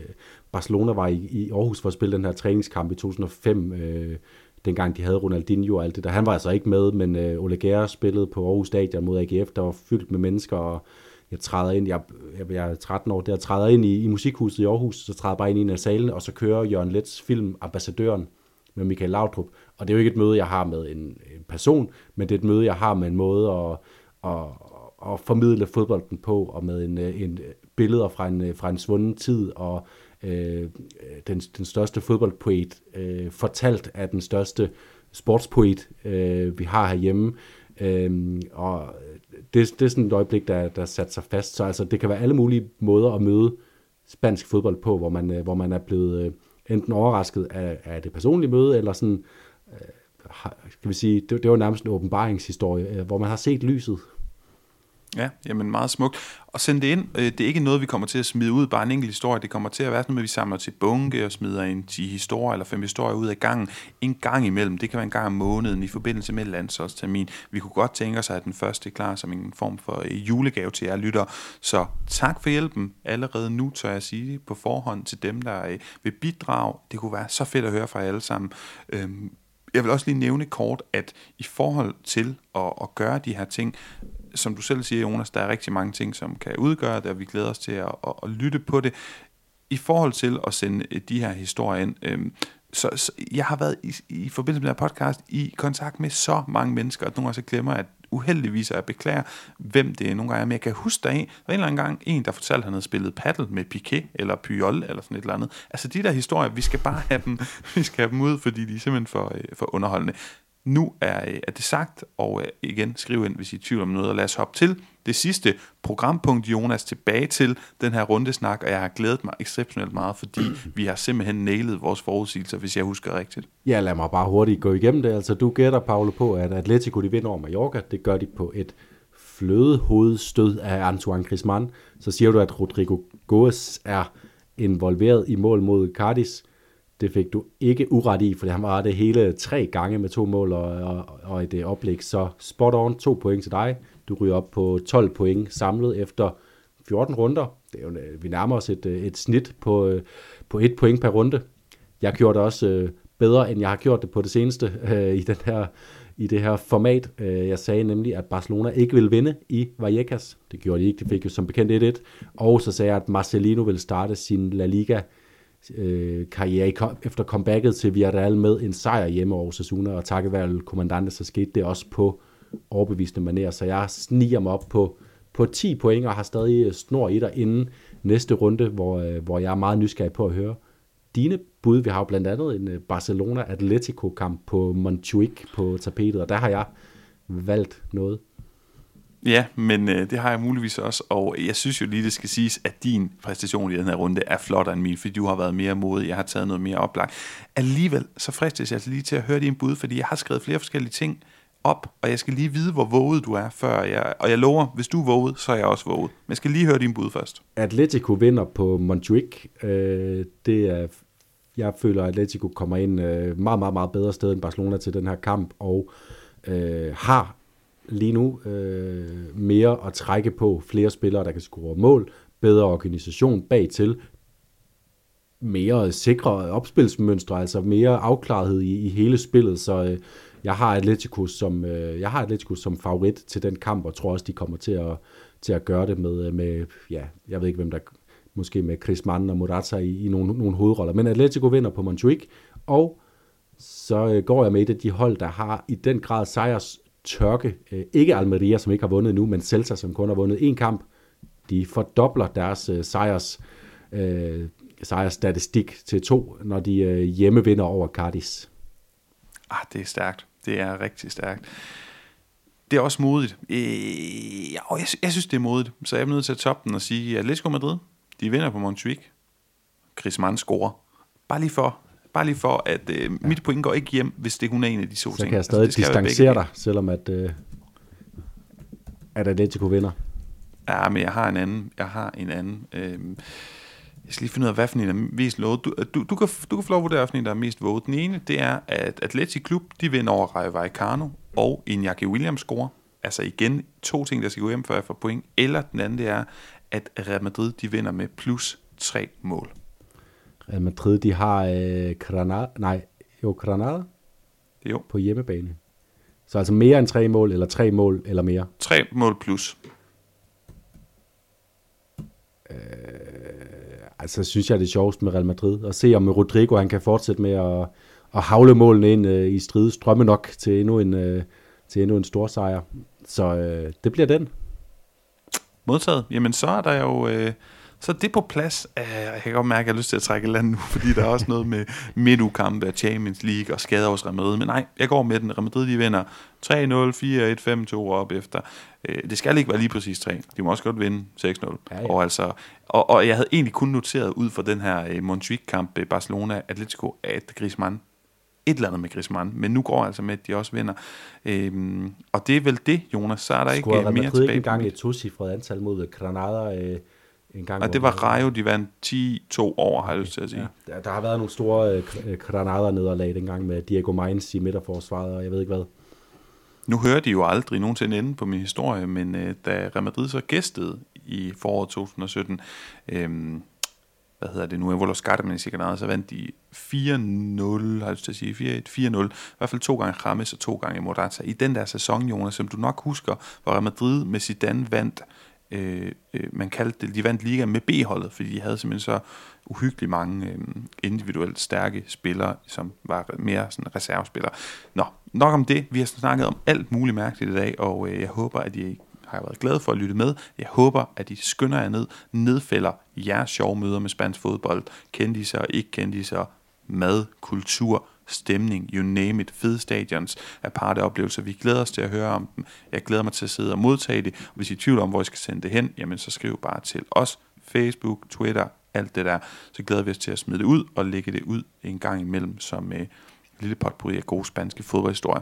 Barcelona, var i, i Aarhus for at spille den her træningskamp i 2005, øh, dengang de havde Ronaldinho og alt det der. Han var altså ikke med, men øh, Ole Gere spillede på Aarhus Stadion mod AGF, der var fyldt med mennesker, og jeg træder ind, jeg, jeg, jeg er 13 år, der træder ind i, i musikhuset i Aarhus, så træder bare ind i en af salen, og så kører Jørgen Lets film Ambassadøren med Michael Laudrup. Og det er jo ikke et møde, jeg har med en, en person, men det er et møde, jeg har med en måde at, at, at formidle fodbolden på, og med en, øh, en øh, billeder fra en, øh, fra en svunden tid, og Øh, øh, den, den største fodboldpoet, øh, fortalt af den største sportspoet, øh, vi har herhjemme. Øh, og det, det er sådan et øjeblik, der, der sat sig fast. Så altså, det kan være alle mulige måder at møde spansk fodbold på, hvor man, øh, hvor man er blevet øh, enten overrasket af, af det personlige møde, eller sådan, øh, skal vi sige, det, det var nærmest en åbenbaringshistorie, øh, hvor man har set lyset Ja, jamen meget smukt. Og send det ind. Øh, det er ikke noget, vi kommer til at smide ud, bare en enkelt historie. Det kommer til at være sådan noget, vi samler til bunke og smider en 10 historier eller fem historier ud af gangen. En gang imellem. Det kan være en gang om måneden i forbindelse med landsholdstermin. Vi kunne godt tænke os, at den første er klar som en form for øh, julegave til jer lytter. Så tak for hjælpen. Allerede nu tør jeg sige på forhånd til dem, der øh, vil bidrage. Det kunne være så fedt at høre fra jer alle sammen. Øhm, jeg vil også lige nævne kort, at i forhold til at, at gøre de her ting, som du selv siger, Jonas, der er rigtig mange ting, som kan udgøre det, og vi glæder os til at, at, at lytte på det. I forhold til at sende øh, de her historier ind, øh, så, så jeg har været i, i forbindelse med den her podcast i kontakt med så mange mennesker, at nogle gange så glemmer, at uheldigvis, og jeg beklager, hvem det er nogle gange, men jeg kan huske, der en, der var en eller anden gang en, der fortalte, at han havde spillet paddle med Piquet, eller Puyol, eller sådan et eller andet. Altså de der historier, vi skal bare have dem, vi skal have dem ud, fordi de er simpelthen for, øh, for underholdende. Nu er, øh, er det sagt, og øh, igen, skriv ind, hvis I er tvivl om noget, og lad os hoppe til det sidste programpunkt, Jonas, tilbage til den her rundesnak, og jeg har glædet mig exceptionelt meget, fordi vi har simpelthen nailet vores forudsigelser, hvis jeg husker rigtigt. Ja, lad mig bare hurtigt gå igennem det. Altså, du gætter, Paolo, på, at Atletico de vinder over Mallorca. Det gør de på et flødehovedstød af Antoine Griezmann. Så siger du, at Rodrigo Goes er involveret i mål mod Cardis. Det fik du ikke uret i, for han var det hele tre gange med to mål og, og, og et øh, oplæg. Så spot on, to point til dig. Du ryger op på 12 point samlet efter 14 runder. Det er jo, øh, vi nærmer os et, øh, et snit på, på et point per runde. Jeg gjorde det også bedre, end jeg har gjort det på det seneste øh, i, den her, i det her format. Jeg sagde nemlig, at Barcelona ikke ville vinde i Vallecas. Det gjorde de ikke, de fik jo som bekendt 1-1. Og så sagde jeg, at Marcelino vil starte sin La Liga øh, karriere efter comebacket til Villarreal med en sejr hjemme over Osasuna, og takket være kommandante, så skete det også på overbevisende maner, så jeg sniger mig op på, på 10 point, og har stadig øh, snor i dig inden næste runde, hvor, øh, hvor jeg er meget nysgerrig på at høre dine bud. Vi har jo blandt andet en øh, Barcelona-Atletico-kamp på Montjuic på tapetet, og der har jeg valgt noget. Ja, men øh, det har jeg muligvis også, og jeg synes jo lige, det skal siges, at din præstation i den her runde er flottere end min, fordi du har været mere modig, jeg har taget noget mere oplagt. Alligevel, så fristes jeg altså lige til at høre din bud, fordi jeg har skrevet flere forskellige ting op, og jeg skal lige vide, hvor våget du er, før jeg... Og jeg lover, hvis du er våget, så er jeg også våget. Men jeg skal lige høre din bud først. Atletico vinder på Montjuic. Øh, det er... Jeg føler, at Atletico kommer ind øh, meget, meget, meget bedre sted end Barcelona til den her kamp, og øh, har lige nu øh, mere at trække på. Flere spillere, der kan score mål, bedre organisation bag til, mere sikre opspilsmønstre, altså mere afklarethed i, i hele spillet, så øh, jeg har Atletico som øh, jeg har Atletico som favorit til den kamp og tror også de kommer til at til at gøre det med øh, med ja, jeg ved ikke hvem der måske med Chris Mann og Morata i, i nogle, nogle hovedroller, men Atletico vinder på Montjuic og så øh, går jeg med et af de hold, der har i den grad sejrs tørke. Øh, ikke Almeria, som ikke har vundet nu, men Celta, som kun har vundet én kamp. De fordobler deres øh, sejrs, øh, sejrsstatistik til to, når de øh, hjemme vinder over Cardis. Ah, det er stærkt. Det er rigtig stærkt. Det er også modigt. Øh, og jeg, jeg synes, det er modigt. Så jeg er nødt til at toppe den og sige, at Atletico Madrid, de vinder på Montjuic. Chris Mann scorer. Bare lige for, bare lige for at øh, ja. mit point går ikke hjem, hvis det kun er en af de to så ting. Så kan jeg stadig altså, distancere dig, selvom at, øh, at Atletico vinder. Ja, men jeg har en anden. Jeg har en anden. Øh, jeg skal lige finde ud af, hvad for en er mest lovet. Du, du, du, kan, du kan få lov at vurdere, en der er mest våget. Den ene, det er, at Atletic Klub, de vinder over Rayo Vallecano, og Iñaki Williams scorer. Altså igen, to ting, der skal gå hjem, før jeg får point. Eller den anden, det er, at Real Madrid, de vinder med plus tre mål. Real Madrid, de har øh, Granada, nej, jo, Granada jo. på hjemmebane. Så altså mere end tre mål, eller tre mål, eller mere? Tre mål plus. Øh, altså synes jeg, det er sjovest med Real Madrid. At se om Rodrigo han kan fortsætte med at, at havle målene ind øh, i strid. Strømme nok til endnu en, øh, til endnu en stor sejr. Så øh, det bliver den. Modtaget. Jamen så er der jo... Øh, så er det på plads. Uh, jeg kan godt mærke, at jeg har lyst til at trække land nu, fordi der er også noget med midtukampe af Champions League og skader hos Real Madrid. Men nej, jeg går med den. Real Madrid, de vinder 3-0, 4-1, 5-2 op efter. Uh, det skal ikke være lige præcis 3. De må også godt vinde 6-0. Ja, ja. Og, altså, og, og jeg havde egentlig kun noteret ud for den her uh, Montjuic-kamp Barcelona-Atletico, at Griezmann et eller andet med Griezmann, men nu går altså med, at de også vinder. Øhm, og det er vel det, Jonas. Så er der Skulle ikke mere tilbage. ikke engang et tocifret antal mod Granada øh, en gang. Og det var Rayo, de vandt 10-2 over, har jeg lyst til at sige. Ja, der, der har været nogle store øh, Granada-nederlag dengang med Diego Mainz i midterforsvaret, og jeg ved ikke hvad. Nu hører de jo aldrig nogensinde ende på min historie, men øh, da Real Madrid så gæstede i foråret 2017, øh, hvad hedder det nu, Evolos Gardemen i Granada, så vandt de 4-0, har jeg lyst til at sige, 4-1, 4-0, i hvert fald to gange Rames og to gange Morata. I den der sæson, Jonas, som du nok husker, hvor Real Madrid med Zidane vandt, Øh, øh, man kaldte det, de vandt liga med B-holdet, fordi de havde simpelthen så uhyggeligt mange øh, individuelt stærke spillere, som var mere sådan reservespillere. Nå, nok om det. Vi har snakket om alt muligt mærkeligt i dag, og øh, jeg håber, at I har været glade for at lytte med. Jeg håber, at I skynder jer ned, nedfælder jeres sjove møder med spansk fodbold, kendiser og ikke kendiser, mad, kultur, stemning, you name it, fede stadions, aparte oplevelser. Vi glæder os til at høre om dem. Jeg glæder mig til at sidde og modtage det. Og hvis I er i tvivl om, hvor I skal sende det hen, jamen så skriv bare til os, Facebook, Twitter, alt det der. Så glæder vi os til at smide det ud og lægge det ud en gang imellem som øh, lille potpourri af gode spanske fodboldhistorier.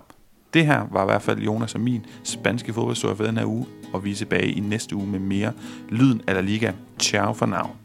Det her var i hvert fald Jonas og min spanske fodboldhistorie for den her uge, og vi er tilbage i næste uge med mere Lyden af La Liga. Ciao for now.